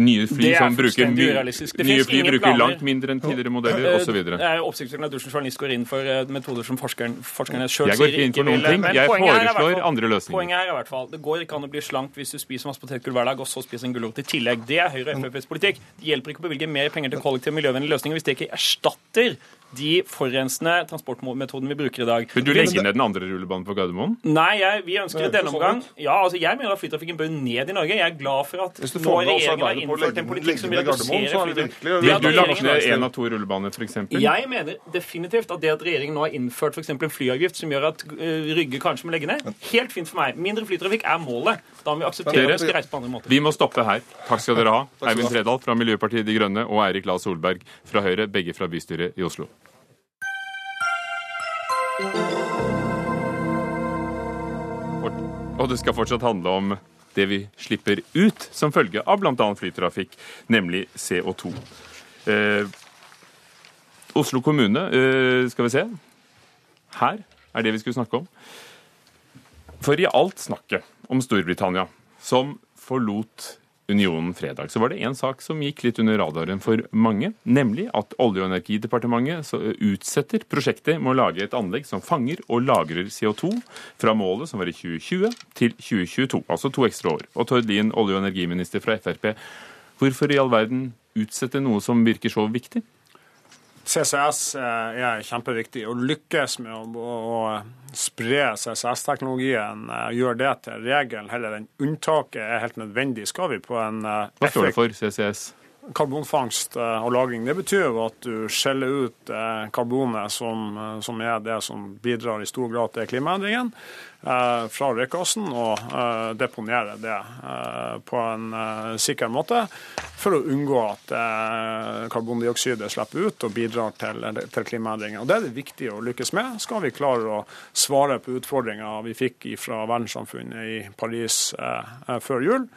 Nye fly som bruker, nye fly bruker langt mindre enn tidligere modeller Eh, osv. Det er oppsiktsvekkende at du som journalist går inn for eh, metoder som forskeren, forskerne sjøl sier ikke inn for noen vil. ting. Men Jeg foreslår fall- andre løsninger. Poenget er i hvert fall, Det går ikke an å bli slank hvis du spiser masse potetgull hver dag og så spiser en gulrot i tillegg. Det er Høyre og FrPs politikk. Det hjelper ikke å bevilge mer penger til kollektive miljøvennlige løsninger hvis det ikke erstatter de forurensende transportmetodene vi bruker i dag. Vil du legge ned den andre rullebanen på Gardermoen? Nei, jeg, vi ønsker i denne omgang. Ja, altså jeg mener at flytrafikken bør ned i Norge. Jeg er glad for at nå regjeringen har innført en politikk som reduserer flytrafikken. Vil du lagt ned én av to rullebaner, f.eks.? jeg mener definitivt at det at regjeringen nå har innført for eksempel en flyavgift som gjør at eh, Rygge kanskje må legge ned, helt fint for meg. Mindre flytrafikk er målet. Da må vi akseptere Dere- skal reise på andre måter. Vi må stoppe her. Takk skal dere ha. Eivind. Tredal fra Miljøpartiet De Grønne og Eirik La Solberg fra Høyre, begge fra bystyret i Oslo. Og det skal fortsatt handle om det vi slipper ut som følge av bl.a. flytrafikk, nemlig CO2. Eh, Oslo kommune, eh, skal vi se. Her er det vi skulle snakke om. For i alt snakket om Storbritannia, som forlot unionen fredag, så var det én sak som gikk litt under radaren for mange, nemlig at Olje- og energidepartementet utsetter prosjektet med å lage et anlegg som fanger og lagrer CO2 fra målet som var i 2020 til 2022, altså to ekstra år. Og Tord Lien, olje- og energiminister fra Frp, hvorfor i all verden utsette noe som virker så viktig? CCS eh, er kjempeviktig. Å lykkes med å, å, å spre CCS-teknologien, eh, gjøre det til regelen heller enn unntaket, er helt nødvendig. Skal vi på en eh, Hva står det for, CCS? Karbonfangst eh, og -lagring. Det betyr jo at du skjeller ut eh, karbonet, som, eh, som er det som bidrar i stor grad til klimaendringen, eh, fra røykassen og deponerer det på en sikker måte for å unngå at karbondioksidet slipper ut og bidrar til, til klimaendringer. Det er det viktig å lykkes med, skal vi klare å svare på utfordringer vi fikk fra verdenssamfunnet i Paris før jul.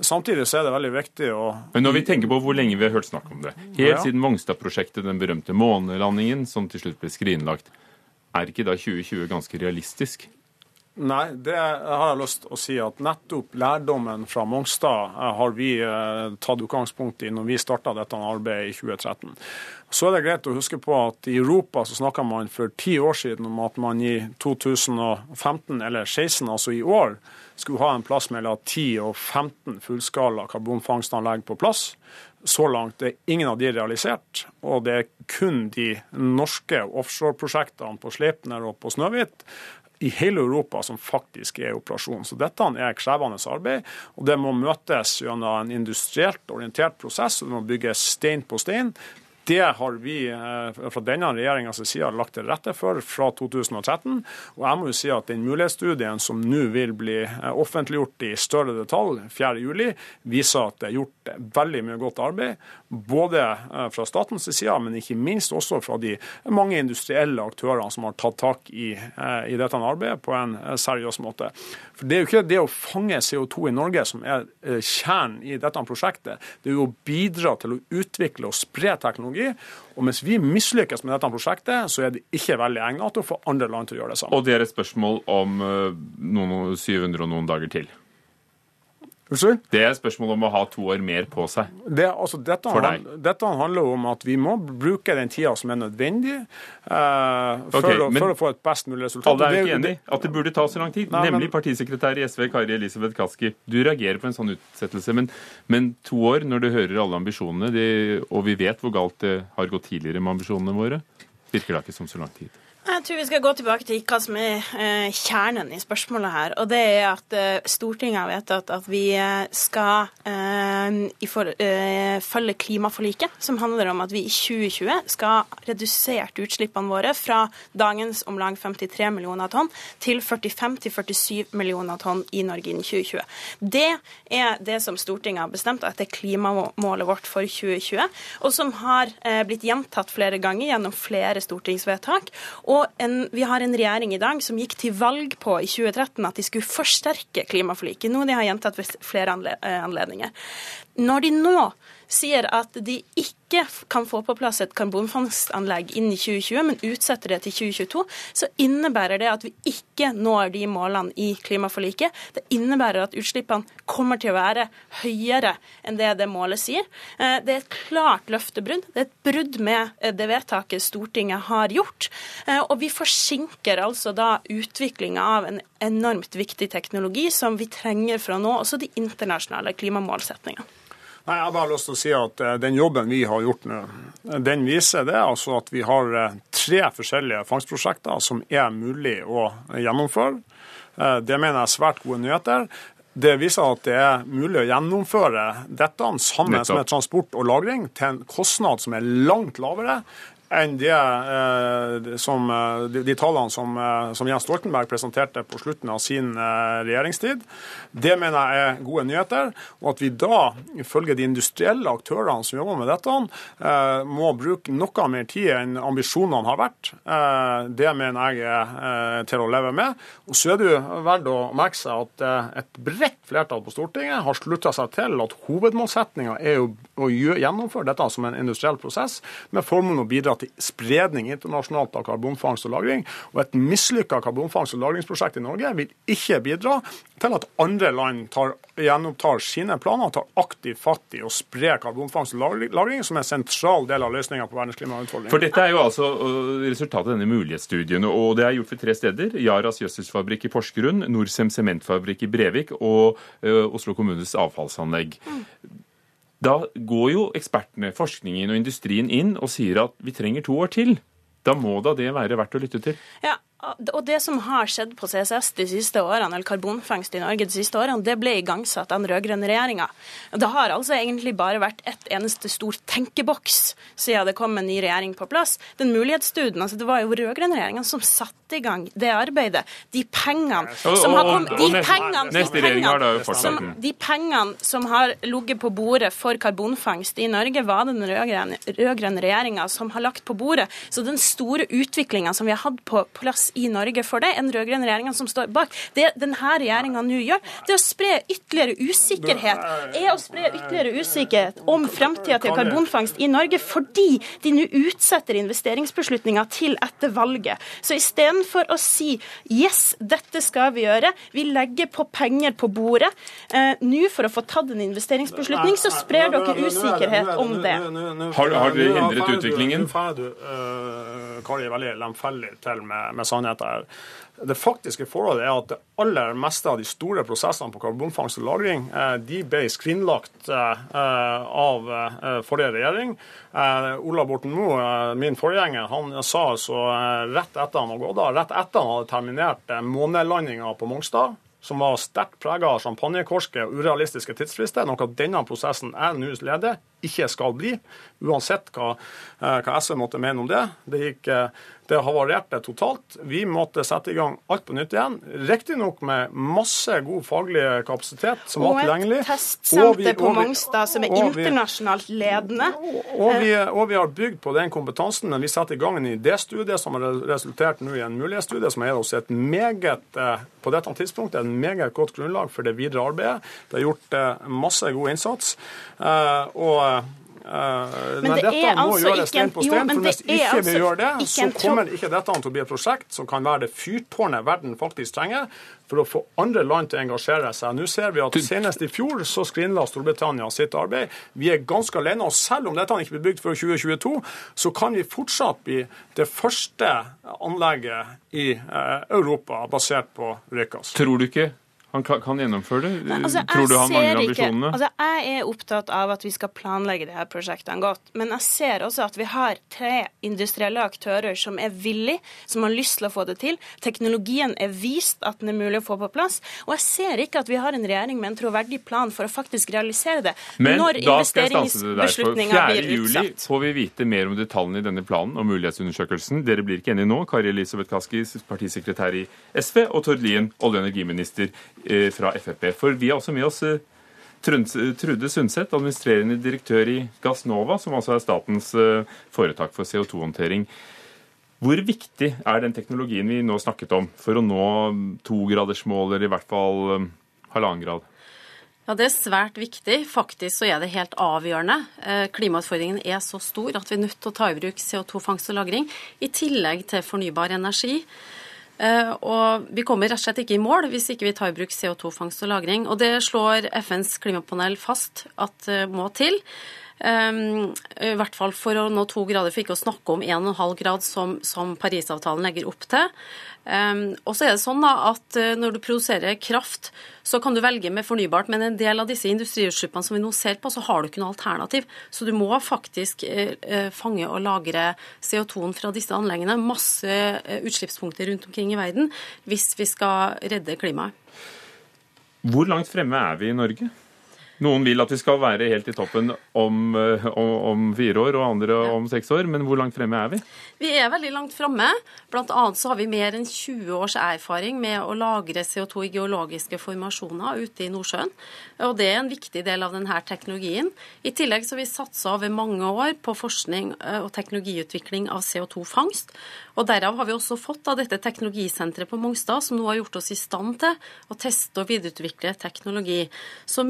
Samtidig så er det veldig viktig å Men når vi tenker på hvor lenge vi har hørt snakk om det, helt Ja. siden Mongstad-prosjektet, den berømte månelandingen som til slutt ble skrinlagt, er ikke da 2020 ganske realistisk? Nei, det har jeg lyst til å si at nettopp lærdommen fra Mongstad eh, har vi eh, tatt utgangspunkt i når vi starta dette arbeidet i 2013. Så er det greit å huske på at i Europa så snakka man for ti år siden om at man i 2015 eller 2016, altså i år, skulle ha en plass mellom 10 og 15 fullskala karbonfangstanlegg på plass. Så langt er ingen av de realisert, og det er kun de norske offshoreprosjektene på Sleipner og på Snøhvit i hele Europa som faktisk er i operasjon. Så dette er krevende arbeid, og det må møtes gjennom en industrielt orientert prosess. og Det må bygges stein på stein. Det har vi eh, fra denne regjeringas side lagt til rette for fra 2013. Og jeg må jo si at den mulighetsstudien som nå vil bli eh, offentliggjort i større detalj 4.7, viser at det er gjort veldig mye godt arbeid. Både eh, fra statens side, men ikke minst også fra de mange industrielle aktørene som har tatt tak i, i dette arbeidet på en seriøs måte. For Det er jo ikke det å fange CO2 i Norge som er kjernen i dette prosjektet. Det er jo å bidra til å utvikle og spre teknologi. Og mens vi mislykkes med dette prosjektet, så er det ikke veldig egnet til å få andre land til å gjøre det samme. Og det er et spørsmål om eh, noen 700 og noen dager til. Unnskyld? Det er spørsmål om å ha to år mer på seg. Det, altså, dette, For deg. han- dette handler om at vi må bruke den tida som er nødvendig eh, for, okay, å, men for å få et best mulig resultat. Alle er ikke enig at det burde ta så lang tid. Nei, men- Nemlig partisekretær i SV Kari Elisabeth Kaski. Du reagerer på en sånn utsettelse, men, men to år, når du hører alle ambisjonene, de, og vi vet hvor galt det har gått tidligere med ambisjonene våre, virker da ikke som så lang tid. Jeg tror vi skal gå tilbake til hva som er eh, kjernen i spørsmålet her. Og det er at eh, Stortinget har vedtatt at vi eh, skal følge klimaforliket, som handler om at vi i 2020 skal ha redusert utslippene våre fra dagens om lag 53 millioner tonn til 45-47 millioner tonn i Norge innen 2020. Det er det som Stortinget har bestemt at er klimamålet vårt for 2020, og som har blitt gjentatt flere ganger gjennom flere stortingsvedtak. Og en, vi har en regjering i dag som gikk til valg på i 2013 at de skulle forsterke klimaforliket, noe de har gjentatt ved flere eh, anledninger. Når de nå sier at de ikke kan få på plass et karbonfangstanlegg innen 2020, men utsetter det til 2022, så innebærer det at vi ikke når de målene i klimaforliket. Det innebærer at utslippene kommer til å være høyere enn det det målet sier. Eh, Det er et klart løftebrudd. Det er et brudd med eh, det vedtaket Stortinget har gjort. Eh, Og vi forsinker altså da utviklinga av en enormt viktig teknologi som vi trenger for å nå også de internasjonale klimamålsetningene. Nei, Jeg har bare lyst til å si at eh, den jobben vi har gjort nå, den viser det altså at vi har eh, tre forskjellige fangstprosjekter som er mulig å gjennomføre. Eh, Det mener jeg er svært gode nyheter. Det viser at det er mulig å gjennomføre dette sammen Nettopp. med transport og lagring til en kostnad som er langt lavere enn det, eh, som, eh, de, de tallene som, eh, som Jens Stoltenberg presenterte på slutten av sin eh, regjeringstid. Det mener jeg er gode nyheter. Og at vi da, ifølge de industrielle aktørene som jobber med dette, eh, må bruke noe mer tid enn ambisjonene har vært, eh, det mener jeg er til å leve med. Og så er det jo verdt å merke seg at et bredt flertall på Stortinget har slutta seg til at hovedmålsettinga er å, å gjennomføre dette som en industriell prosess, med formål å bidra til spredning internasjonalt av karbonfangst og -lagring. Og et mislykka karbonfangst- og lagringsprosjekt i Norge vil ikke bidra til at andre land tar, gjenopptar sine planer og tar aktivt fatt i å spre karbonfangst og lagring- som er en sentral del av løsninga på verdens klimautfordringer. For dette er jo altså øh, resultatet av denne mulighetsstudien, og det er gjort ved tre steder. Yaras gjødselsfabrikk i Porsgrunn, Norcem sementfabrikk i Brevik og øh, Oslo kommunes avfallsanlegg. Da går jo ekspertene, forskningen og industrien inn og sier at vi trenger to år til. Da må da det være verdt å lytte til. Ja, og det som har skjedd på CCS de siste årene, eller karbonfangst i Norge de siste årene, det ble igangsatt av den rød-grønne regjeringa. Det har altså egentlig bare vært ett eneste stor tenkeboks siden det kom en ny regjering på plass. Den mulighetsstudien, altså det var jo rød-grønne regjeringa som satte i gang det arbeidet. De pengene som har kommet de pengene, de pengene som, de pengene som har ligget på bordet for karbonfangst i Norge, var det den rød-grønne regjeringa som har lagt på bordet. Så den store utviklinga som vi har hatt på plass i Norge for det, en rød-grønn regjeringa som står bak, det denne regjeringa nå gjør, det er å spre ytterligere usikkerhet. Er å spre ytterligere usikkerhet om framtida til karbonfangst i Norge, fordi de nå utsetter investeringsbeslutninga til etter valget. Så istedenfor å si yes, dette skal vi gjøre, vi legger på penger på bordet eh, nå for å få tatt en investeringsbeslutning, så sprer dere usikkerhet om det. Har- har dere hindret utviklingen? Nå får du, øh, Kari, veldig lemfeldig til med, med sannheten her. Det faktiske forholdet er at det aller meste av de store prosessene på karbonfangst og -lagring eh, de ble skrinlagt eh, av eh, forrige regjering. Ola Borten Moe, min forgjenger, han sa altså rett etter han hadde gått av, rett etter han hadde terminert månelandinga på Mongstad, som var sterkt prega av champagnekorske og urealistiske tidsfrister, noe denne prosessen jeg nå leder, ikke skal bli, uansett hva, eh, hva SV måtte mene om det. Det, gikk, eh, det havarerte totalt. Vi måtte sette i gang alt på nytt igjen. Riktignok med masse god faglig kapasitet som Og var tilgjengelig. Og et testsenter på Mongstad som er og internasjonalt ledende. og vi, og vi har bygd på den kompetansen, men vi setter i gang en idéstudie som har resultert nå i en mulighetsstudie som gir oss et meget, eh, på dette tidspunktet, et meget godt grunnlag for det videre arbeidet. Det er gjort masse god innsats. Og Men, Men dette er må altså gjøres stein på stein. for Hvis ikke altså vi gjør det, så kommer ikke dette til å bli et prosjekt som kan være det fyrtårnet verden faktisk trenger for å få andre land til å engasjere seg. Nå ser vi at Senest i fjor så skrinla Storbritannia sitt arbeid. Vi er ganske alene. og Selv om dette ikke blir bygd før 2022, så kan vi fortsatt bli det første anlegget i eh, Europa basert på røykgass. Tror du ikke han kan, kan gjennomføre det? Altså, jeg Tror du han mangler ambisjonene? Altså, jeg er opptatt av at vi skal planlegge de her prosjektene godt. Men jeg ser også at vi har tre industrielle aktører som er villige, som har lyst til å få det til. Teknologien er vist at den er mulig å få på plass. Og jeg ser ikke at vi har en regjering med en troverdig plan for å faktisk realisere det. Men når da skal jeg stanse det der. For investeringsbeslutninga 4. juli får vi vite mer om detaljene i denne planen og mulighetsundersøkelsen. Dere blir ikke enige nå. Kari Elisabeth Kaski, partisekretær i SV, og Tord Lien, olje- og energiminister fra Frp. For vi har også med oss eh, Trude Sundset, administrerende direktør i Gassnova, som altså er statens eh, foretak for CO2-håndtering. Hvor viktig er den teknologien vi nå snakket om for å nå togradersmål, eller i hvert fall eh, halvannen grad? Ja, Det er svært viktig. Faktisk så er det helt avgjørende. Eh, Klimautfordringen er så stor at vi er nødt til å ta i bruk CO2-fangst og -lagring, i tillegg til fornybar energi. Eh, Og Vi kommer rett og slett ikke i mål hvis ikke vi tar i bruk CO2-fangst og -lagring. Og Det slår FNs klimapanel fast at det må til. Um, I hvert fall for å nå to grader, for ikke å snakke om 1,5 grad som, som Parisavtalen legger opp til. Um, og så er det sånn da at uh, Når du produserer kraft, så kan du velge med fornybart, men en del av disse industriutslippene som vi nå ser på, så har du ikke noe alternativ. Så du må faktisk uh, uh, fange og lagre CO2-en fra disse anleggene. Masse utslippspunkter rundt omkring i verden hvis vi skal redde klimaet. Hvor langt fremme er vi i Norge? Noen vil at vi skal være helt i toppen om, eh, om, om fire år, og andre om seks år. Men hvor langt fremme er vi? Vi er veldig langt framme. Blant annet så har vi mer enn 20 års erfaring med å lagre CO2 i geologiske formasjoner ute i Nordsjøen. Og det er en viktig del av denne teknologien. I tillegg så har vi satsa over mange år på forskning eh, og teknologiutvikling av CO2-fangst. Og derav har vi også fått av dette teknologisenteret på Mongstad, som nå har gjort oss i stand til å teste og videreutvikle teknologi. Så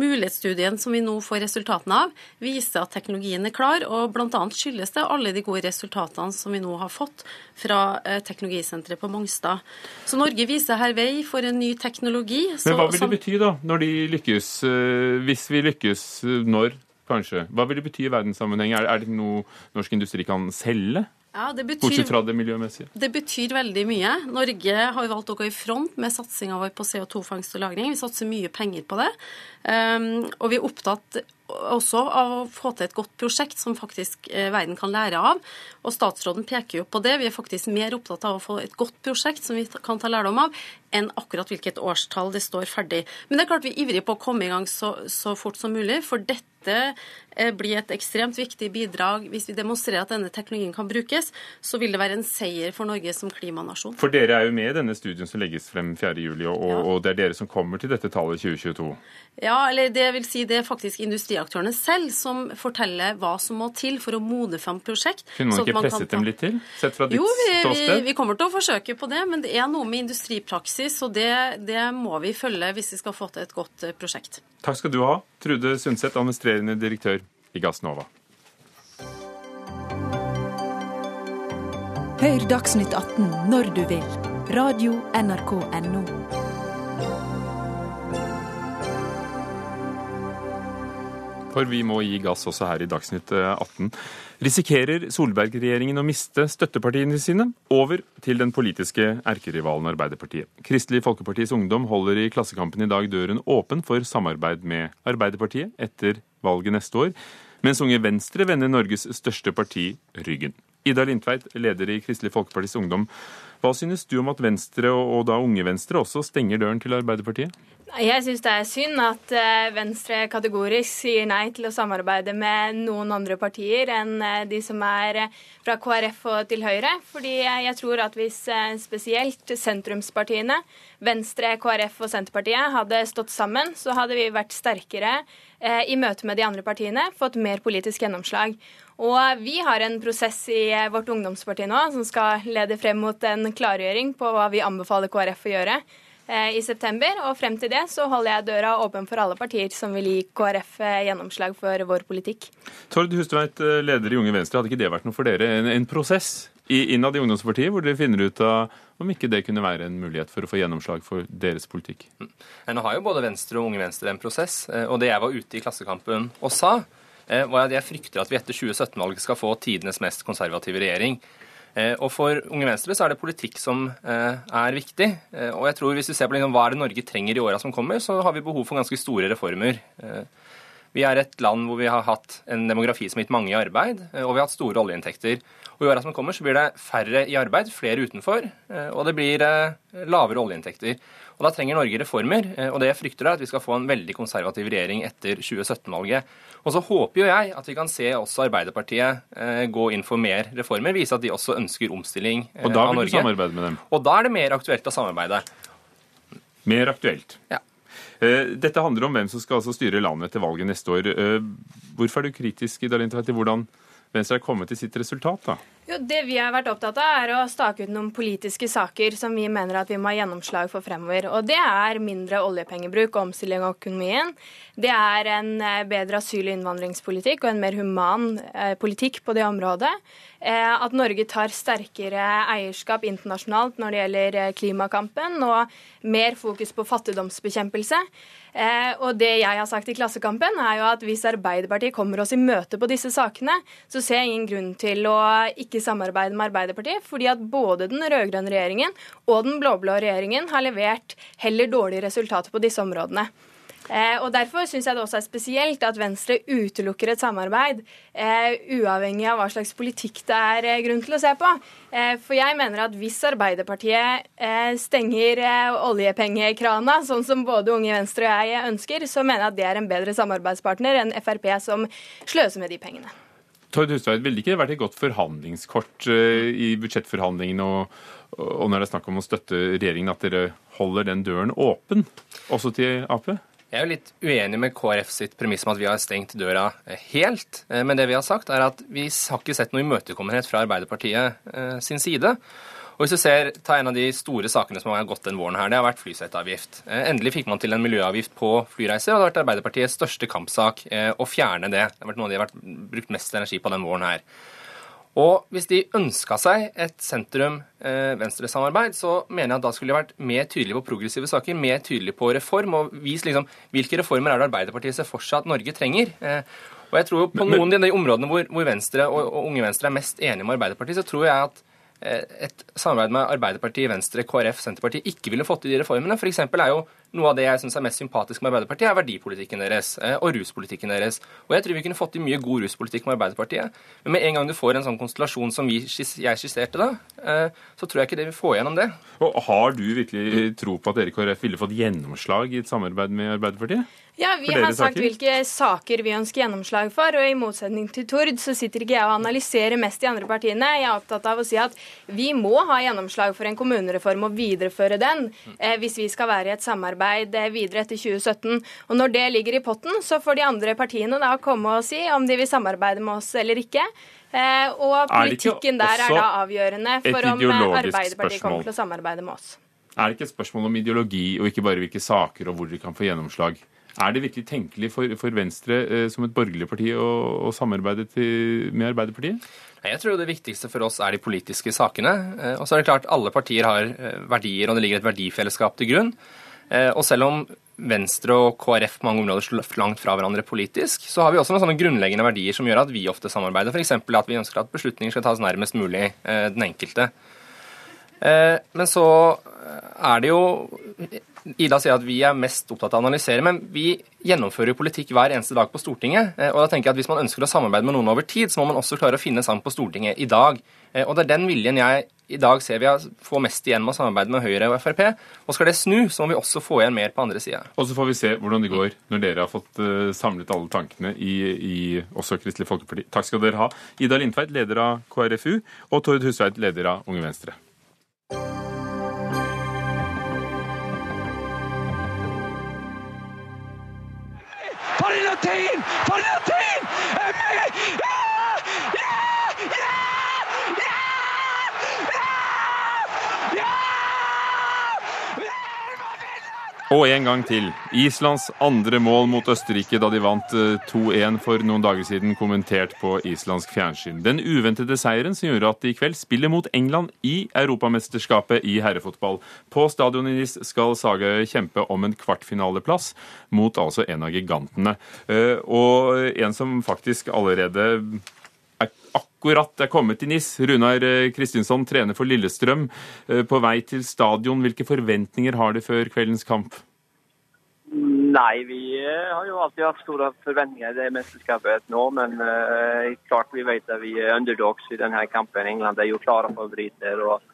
mulighetsstudien som vi nå får resultatene av, viser at teknologien er klar, og bl.a. skyldes det alle de gode resultatene som vi nå har fått fra eh, teknologisenteret på Mongstad. Så Norge viser her vei for en ny teknologi. Så, Men hva vil det bety, da, når de lykkes? eh, Hvis vi lykkes eh, når, kanskje? Hva vil det bety i verdenssammenheng? Er er det noe norsk industri kan selge? Ja, det betyr... Bortsett fra det miljømessige. Det betyr veldig mye. Norge har valgt å gå i front med satsinga vår på CO2-fangst og -lagring. Vi satser mye penger på det. Um, og vi er opptatt også av å få til et godt prosjekt som faktisk eh, verden kan lære av. Og statsråden peker jo på det. Vi er faktisk mer opptatt av å få et godt prosjekt som vi kan ta lærdom av, enn akkurat hvilket årstall det står ferdig. Men det er klart vi er ivrige på å komme i gang så, så fort som mulig. For dette eh, blir et ekstremt viktig bidrag. Hvis vi demonstrerer at denne teknologien kan brukes, så vil det være en seier for Norge som klimanasjon. For dere er jo med i denne studien som legges frem 4.7, og, og, og det er dere som kommer til dette tallet 2022. Ja, eller det vil si det er faktisk industriaktørene selv som forteller hva som må til for å modne fram prosjekt. Kunne man ikke man presset kan... dem litt til? Sett fra ditt Jo, vi, ståsted? Jo, vi kommer til å forsøke på det, men det er noe med industripraksis, og det, det må vi følge hvis vi skal få til et godt eh, prosjekt. Takk skal du ha, Trude Sundset, administrerende direktør i Gassnova. Hør Dagsnytt 18 når du vil. Radio NRK Radio.nrk.no. For vi må gi gass også her i Dagsnytt eh, 18. Risikerer Solberg-regjeringen å miste støttepartiene sine over til den politiske erkerivalen Arbeiderpartiet? Kristelig Folkepartis Ungdom holder i Klassekampen i dag døren åpen for samarbeid med Arbeiderpartiet etter valget neste år, mens Unge Venstre vender Norges største parti ryggen. Ida Lindtveit, leder i Kristelig Folkepartis Ungdom. Hva synes du om at Venstre, og da Unge Venstre, også stenger døren til Arbeiderpartiet? Jeg syns det er synd at eh, Venstre kategorisk sier nei til å samarbeide med noen andre partier enn eh, de som er eh, fra KrF og til Høyre. Fordi jeg tror at hvis spesielt sentrumspartiene, Venstre, KrF og Senterpartiet, hadde stått sammen, så hadde vi vært sterkere i møte med de andre partiene, fått mer politisk gjennomslag. Og vi har en prosess i vårt ungdomsparti nå som skal lede frem mot en klargjøring på hva vi anbefaler KrF å gjøre. I september. Og frem til det så holder jeg døra åpen for alle partier som vil gi KrF gjennomslag for vår politikk. Tord Hustveit, leder i Unge Venstre, hadde ikke det vært noe for dere? En, en prosess innad i ungdomspartiet hvor dere finner ut av om ikke det kunne være en mulighet for å få gjennomslag for deres politikk? Mm. Nå har jo både Venstre og Unge Venstre en prosess, og det jeg var ute i Klassekampen og sa, var at jeg frykter at vi etter 2017-valget skal få tidenes mest konservative regjering. Eh, og For Unge Venstre så er det politikk som eh, er viktig. Eh, og jeg tror Hvis vi ser på liksom, hva er det Norge trenger i åra som kommer, så har vi behov for ganske store reformer. Vi er et land hvor vi har hatt en demografi som har gitt mange i arbeid, og vi har hatt store oljeinntekter. Og I åra som kommer så blir det færre i arbeid, flere utenfor, og det blir lavere oljeinntekter. Og Da trenger Norge reformer, og det jeg frykter er at vi skal få en veldig konservativ regjering etter 2017-valget. Og så håper jo jeg at vi kan se også Arbeiderpartiet eh, gå inn for mer reformer, vise at de også ønsker omstilling av Norge. Og da vil du samarbeide med dem? Og da er det mer aktuelt å samarbeide. Mer aktuelt? Ja. Eh, dette handler om hvem som skal altså styre landet etter valget neste år. Eh, hvorfor er du kritisk i Dalinta, til hvordan Venstre er kommet til sitt resultat? da? Jo, Det vi har vært opptatt av, er å stake ut noen politiske saker som vi mener at vi må ha gjennomslag for fremover. Og Det er mindre oljepengebruk og omstilling av økonomien. Det er en eh, bedre asyl- og innvandringspolitikk og en mer human eh, politikk på det området. Eh, at Norge tar sterkere eierskap internasjonalt når det gjelder klimakampen, og mer fokus på fattigdomsbekjempelse. Og det jeg har sagt i Klassekampen, er jo at hvis Arbeiderpartiet kommer oss i møte på disse sakene, så ser jeg ingen grunn til å ikke ikke samarbeide med Arbeiderpartiet, fordi at både den rød-grønne regjeringen og den blå-blå regjeringen har levert heller dårlige resultater på disse områdene. Eh, og Derfor syns jeg det også er spesielt at Venstre utelukker et samarbeid, eh, uavhengig av hva slags politikk det er eh, grunn til å se på. Eh, for jeg mener at hvis Arbeiderpartiet eh, stenger eh, oljepengekrana, sånn som både Unge Venstre og jeg ønsker, så mener jeg at det er en bedre samarbeidspartner enn Frp, som sløser med de pengene. Tord Hustveit, ville ikke det vært et godt forhandlingskort eh, i budsjettforhandlingene og, og når det er snakk om å støtte regjeringen, at dere holder den døren åpen, også til Ap? Jeg er jo litt uenig med KrF sitt premiss om at vi har stengt døra eh, helt. Eh, men det vi har sagt, er at vi har ikke sett noe imøtekommenhet fra Arbeiderpartiet sin side. Og hvis du ser, Ta en av de store sakene som har gått den våren her, det har vært flyseteavgift. Eh, endelig fikk man til en miljøavgift på flyreiser, og det har vært Arbeiderpartiets største kampsak eh, å fjerne det. Det har vært noe de har vært, brukt mest energi på den våren her. Og hvis de ønska seg et sentrum-venstre-samarbeid, eh, så mener jeg at da skulle de vært mer tydelige på progressive saker, mer tydelige på reform, og vist liksom hvilke reformer er det Arbeiderpartiet ser for seg at Norge trenger. Og jeg tror På noen av de områdene hvor, hvor Venstre og, og Unge Venstre er mest enige med Arbeiderpartiet, så tror jeg at et samarbeid med Arbeiderpartiet, Venstre, KrF, Senterpartiet ikke ville fått til de reformene. F.eks. er jo noe av det jeg syns er mest sympatisk med Arbeiderpartiet, er verdipolitikken deres eh, og ruspolitikken deres. Og jeg tror vi kunne fått til mye god ruspolitikk med Arbeiderpartiet. Men med en gang du får en sånn konstellasjon som vi, jeg skisserte da, eh, så tror jeg ikke det vil få gjennom det. Og Har du virkelig tro på at dere i KrF ville fått gjennomslag i et samarbeid med Arbeiderpartiet? Ja, Vi har sagt saker? hvilke saker vi ønsker gjennomslag for. og I motsetning til Tord så sitter ikke jeg og analyserer mest de andre partiene. Jeg er opptatt av å si at vi må ha gjennomslag for en kommunereform og videreføre den eh, hvis vi skal være i et samarbeid eh, videre etter 2017. Og Når det ligger i potten, så får de andre partiene da komme og si om de vil samarbeide med oss eller ikke. Eh, og politikken der er da avgjørende for om eh, Arbeiderpartiet kommer til å samarbeide med oss. Er det ikke et spørsmål om ideologi og ikke bare hvilke saker og hvor de kan få gjennomslag? Er det virkelig tenkelig for, for Venstre eh, som et borgerlig parti å, å samarbeide til, med Arbeiderpartiet? Jeg tror det viktigste for oss er de politiske sakene. Eh, og så er det klart alle partier har verdier, og det ligger et verdifellesskap til grunn. Eh, og selv om Venstre og KrF på mange områder står langt fra hverandre politisk, så har vi også noen sånne grunnleggende verdier som gjør at vi ofte samarbeider. F.eks. at vi ønsker at beslutninger skal tas nærmest mulig den enkelte. Men så er det jo Ida sier at vi er mest opptatt av å analysere, men vi gjennomfører jo politikk hver eneste dag på Stortinget. Eh, og da tenker jeg at Hvis man ønsker å samarbeide med noen over tid, så må man også klare å finne sammen på Stortinget i dag. Eh, og Det er den viljen jeg i dag ser vi får mest igjen med å samarbeide med Høyre og Frp. Og skal det snu, så må vi også få igjen mer på andre sida. Og så får vi se hvordan det går når dere har fått uh, samlet alle tankene i, i, også Kristelig Folkeparti. Takk skal dere ha. Ida Lindtveit, leder av KrFU, og Tord Husveit, leder av Unge Venstre. Valentin! Valentin! Er med! Ja! Ja! Ja! Ja! Ja! Og en gang til. Islands andre mål mot Østerrike da de vant 2-1 for noen dager siden, kommentert på islandsk fjernsyn. Den uventede seieren som gjorde at de i kveld spiller mot England i Europamesterskapet i herrefotball. På stadion i skal Sagøy kjempe om en kvartfinaleplass mot altså en av gigantene. Og en som faktisk allerede er akkurat er kommet til NIS. Runar Kristinsson trener for Lillestrøm. På vei til stadion, hvilke forventninger har du før kveldens kamp? Nei, vi har jo alltid hatt store forventninger i det mesterskapet nå. Men uh, klart vi vet at vi er underdogs i denne kampen. England er jo klare favoritter. Og,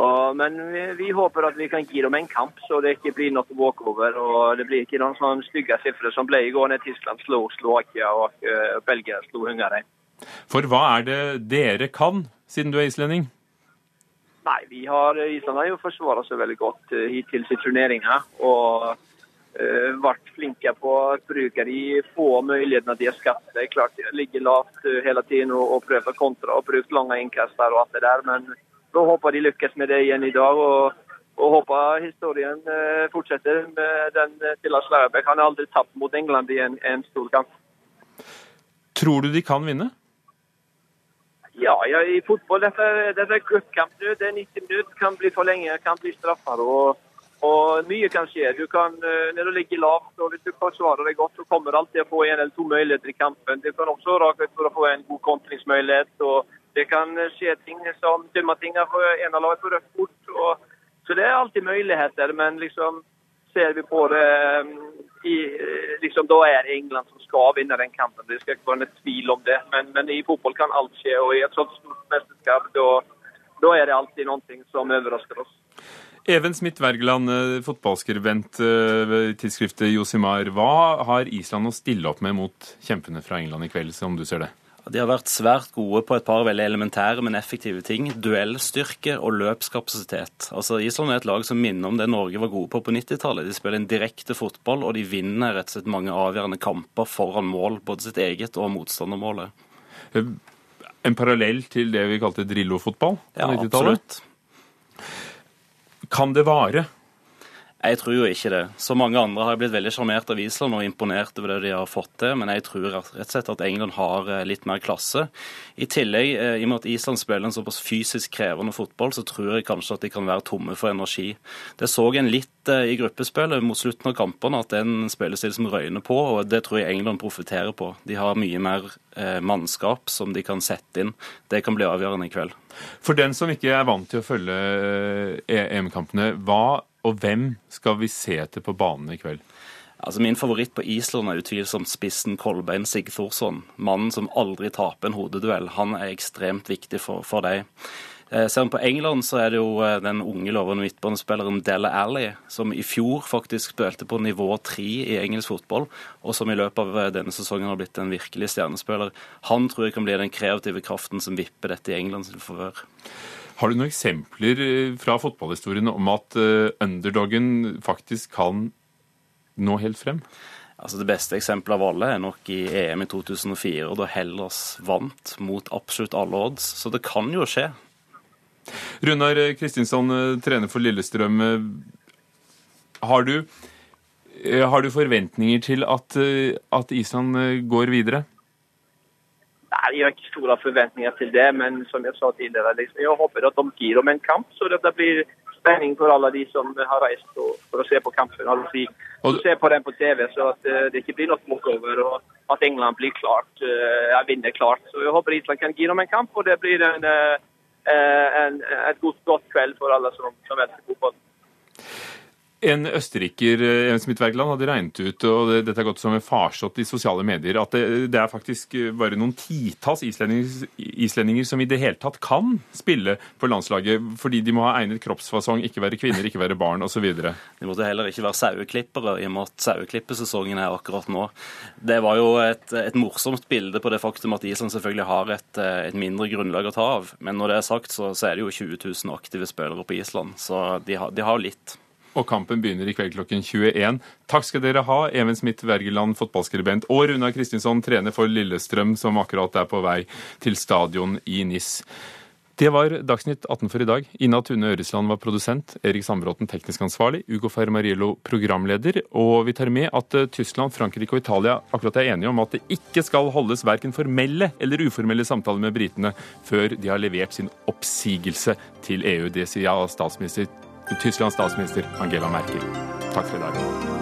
og, men vi, vi, håper at vi kan gi dem en kamp, så det ikke blir noe walkover. Og det blir ikke noen sånne stygge sifre som ble i går når Tyskland slo Slovakia og uh, Belgia slo Ungarn. For hva er det dere kan, siden du er islending? Nei, vi har, Island har jo forsvart seg veldig godt uh, hittil i turneringa. Og uh, vært flinke på å bruke de få mulighetene de har skapt. Det er klart de ligger lavt hele tiden og, og prøver kontra og brukt lange innkast der og alt det der. Men nå håper de lykkes med det igjen i dag. og og håper historien fortsetter med den til Lars Lagerbäck. Han har aldri tapt mot England i en, en stor kamp. Tror du de kan vinne? Ja, ja, i fotball dette, dette er cupkamp nå. Det er 90 minutter, kan bli for lenge, kan bli straffer. Og, og mye kan skje. Du kan, når du ligger lavt og hvis du forsvarer deg godt, så kommer du alltid å få en eller to muligheter i kampen. Du kan også rake for å få en god kontringsmulighet. og Det kan skje ting som Tilmatinga for en av lagene på rødt kort. Så det er alltid muligheter. Men liksom ser vi på det i, liksom, Da er det England som skal vinne den kampen. Det skal ikke være noen tvil om det. Men, men, i fotball kan alt skje. Og i et sånt mesterskap da, er det alltid noe som overrasker oss. Even Smith Wergeland, fotballskribent ved tidsskriftet Josimar. Hva har Island å stille opp med mot kjempene fra England i kveld, som du ser det? De har vært svært gode på et par veldig elementære, men effektive ting. Duellstyrke og løpskapasitet. Altså, Island er et lag som minner om det Norge var gode på på 90-tallet. De spiller en direkte fotball, og de vinner rett og slett mange avgjørende kamper foran mål. Både sitt eget og motstandermålet. En parallell til det vi kalte Drillo-fotball på ja, 90-tallet? Kan det vare? Jeg tror jo ikke det. Så mange andre har blitt veldig sjarmert av Island og imponert over det de har fått til, men jeg tror rett og slett at England har litt mer klasse. I tillegg, i og med at Island spiller en såpass fysisk krevende fotball, så tror jeg kanskje at de kan være tomme for energi. Det så en litt i gruppespillet mot slutten av kampene, at det er en spillestil som røyner på, og det tror jeg England profitterer på. De har mye mer mannskap som de kan sette inn. Det kan bli avgjørende i kveld. For den som ikke er vant til å følge EM-kampene, hva og hvem skal vi se til på banen i kveld? Altså Min favoritt på Island er utvilsomt spissen Kolbein Sigthorsson. Mannen som aldri taper en hodeduell. Han er ekstremt viktig for, for deg. Ser man på England, så er det jo den unge lovende midtbanespilleren Della Alley, som i fjor faktisk spilte på nivå tre i engelsk fotball, og som i løpet av denne sesongen har blitt en virkelig stjernespiller. Han tror jeg kan bli den kreative kraften som vipper dette i Englands favør. Har du noen eksempler fra fotballhistorien om at underdogen faktisk kan nå helt frem? Altså Det beste eksempelet av alle er nok i EM i 2004, da Hellas vant mot absolutt alle odds. Så det kan jo skje. Runar Kristinsson, trener for Lillestrøm. Har du, har du forventninger til at, at Island går videre? Jeg har ikke store forventninger til det, men som jeg sa tidligere, liksom, jeg håper at de gir dem en kamp, så det blir spenning for alle de som har reist for å se på kampen. Altså, og se på den på TV, så at det ikke blir noe walkover, og at England blir klart, uh, vinner klart. Så Jeg håper Island kan gi dem en kamp, og det blir en, uh, en, et godt, godt kveld for alle som, som elsker fotball. En østerriker Jens Smith Wergeland, hadde regnet ut, og dette har gått som en farsott i sosiale medier, at det, er faktisk bare noen titalls islendinger, islendinger, som i det hele tatt kan spille på landslaget, fordi de må ha egnet kroppsfasong, ikke være kvinner, ikke være barn osv. De måtte heller ikke være saueklippere, i og med at saueklippesesongen er akkurat nå. Det var jo et, et, morsomt bilde på det faktum at Island selvfølgelig har et, et, mindre grunnlag å ta av. Men når det er sagt, så, så er det jo 20 000 aktive spillere på Island, så de har, de har litt og kampen begynner i kveld klokken 21. Takk skal dere ha, Even Smith Wergeland, fotballskribent, og Runa Kristinsson, trener for Lillestrøm, som akkurat er på vei til stadion i NIS. Det var Dagsnytt 18 for i dag. Ina Tune Øresland var produsent, Erik Sandbråten teknisk ansvarlig, Ugo Fermariello programleder. Og vi tar med at eh, Tyskland, Frankrike og Italia akkurat er enige om at det ikke skal holdes verken formelle eller uformelle samtaler med britene før de har levert sin oppsigelse til EU. Det sier statsminister, Tysklands statsminister Angela Merkel. Takk for i dag.